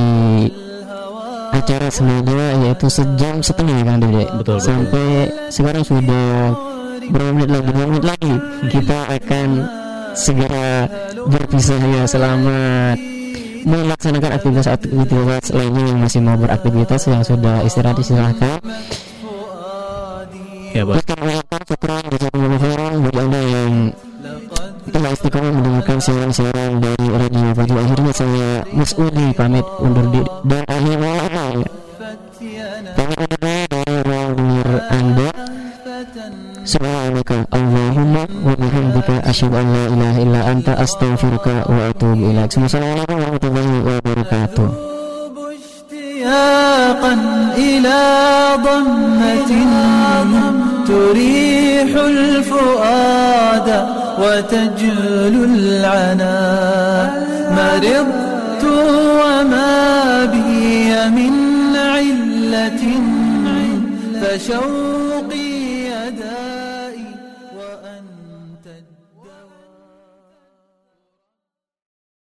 Speaker 3: acara senada yaitu sejam setengah kan Dede?
Speaker 4: Betul,
Speaker 3: sampai sekarang sudah berapa menit lagi? Dua menit lagi. Kita akan segera berpisah ya. Selamat melaksanakan aktivitas-aktivitas lainnya yang masih mau beraktivitas yang sudah istirahat silahkan
Speaker 4: ya baik
Speaker 3: syukuran bagi anda yang telah istiqomah mendengarkan siaran-siaran dari radio Fajr akhirnya saya Mas Udi pamit undur diri dan akhirnya pamit undur diri dari ruang dengar anda Subhanaka Allahumma wa bihamdika asyhadu an la ilaha illa anta astaghfiruka wa atubu ilaik. Assalamualaikum warahmatullahi wabarakatuh.
Speaker 2: اشتياقا إلى ضمة تريح الفؤاد وتجل العنا. مرضت وما بي من علة فشوقي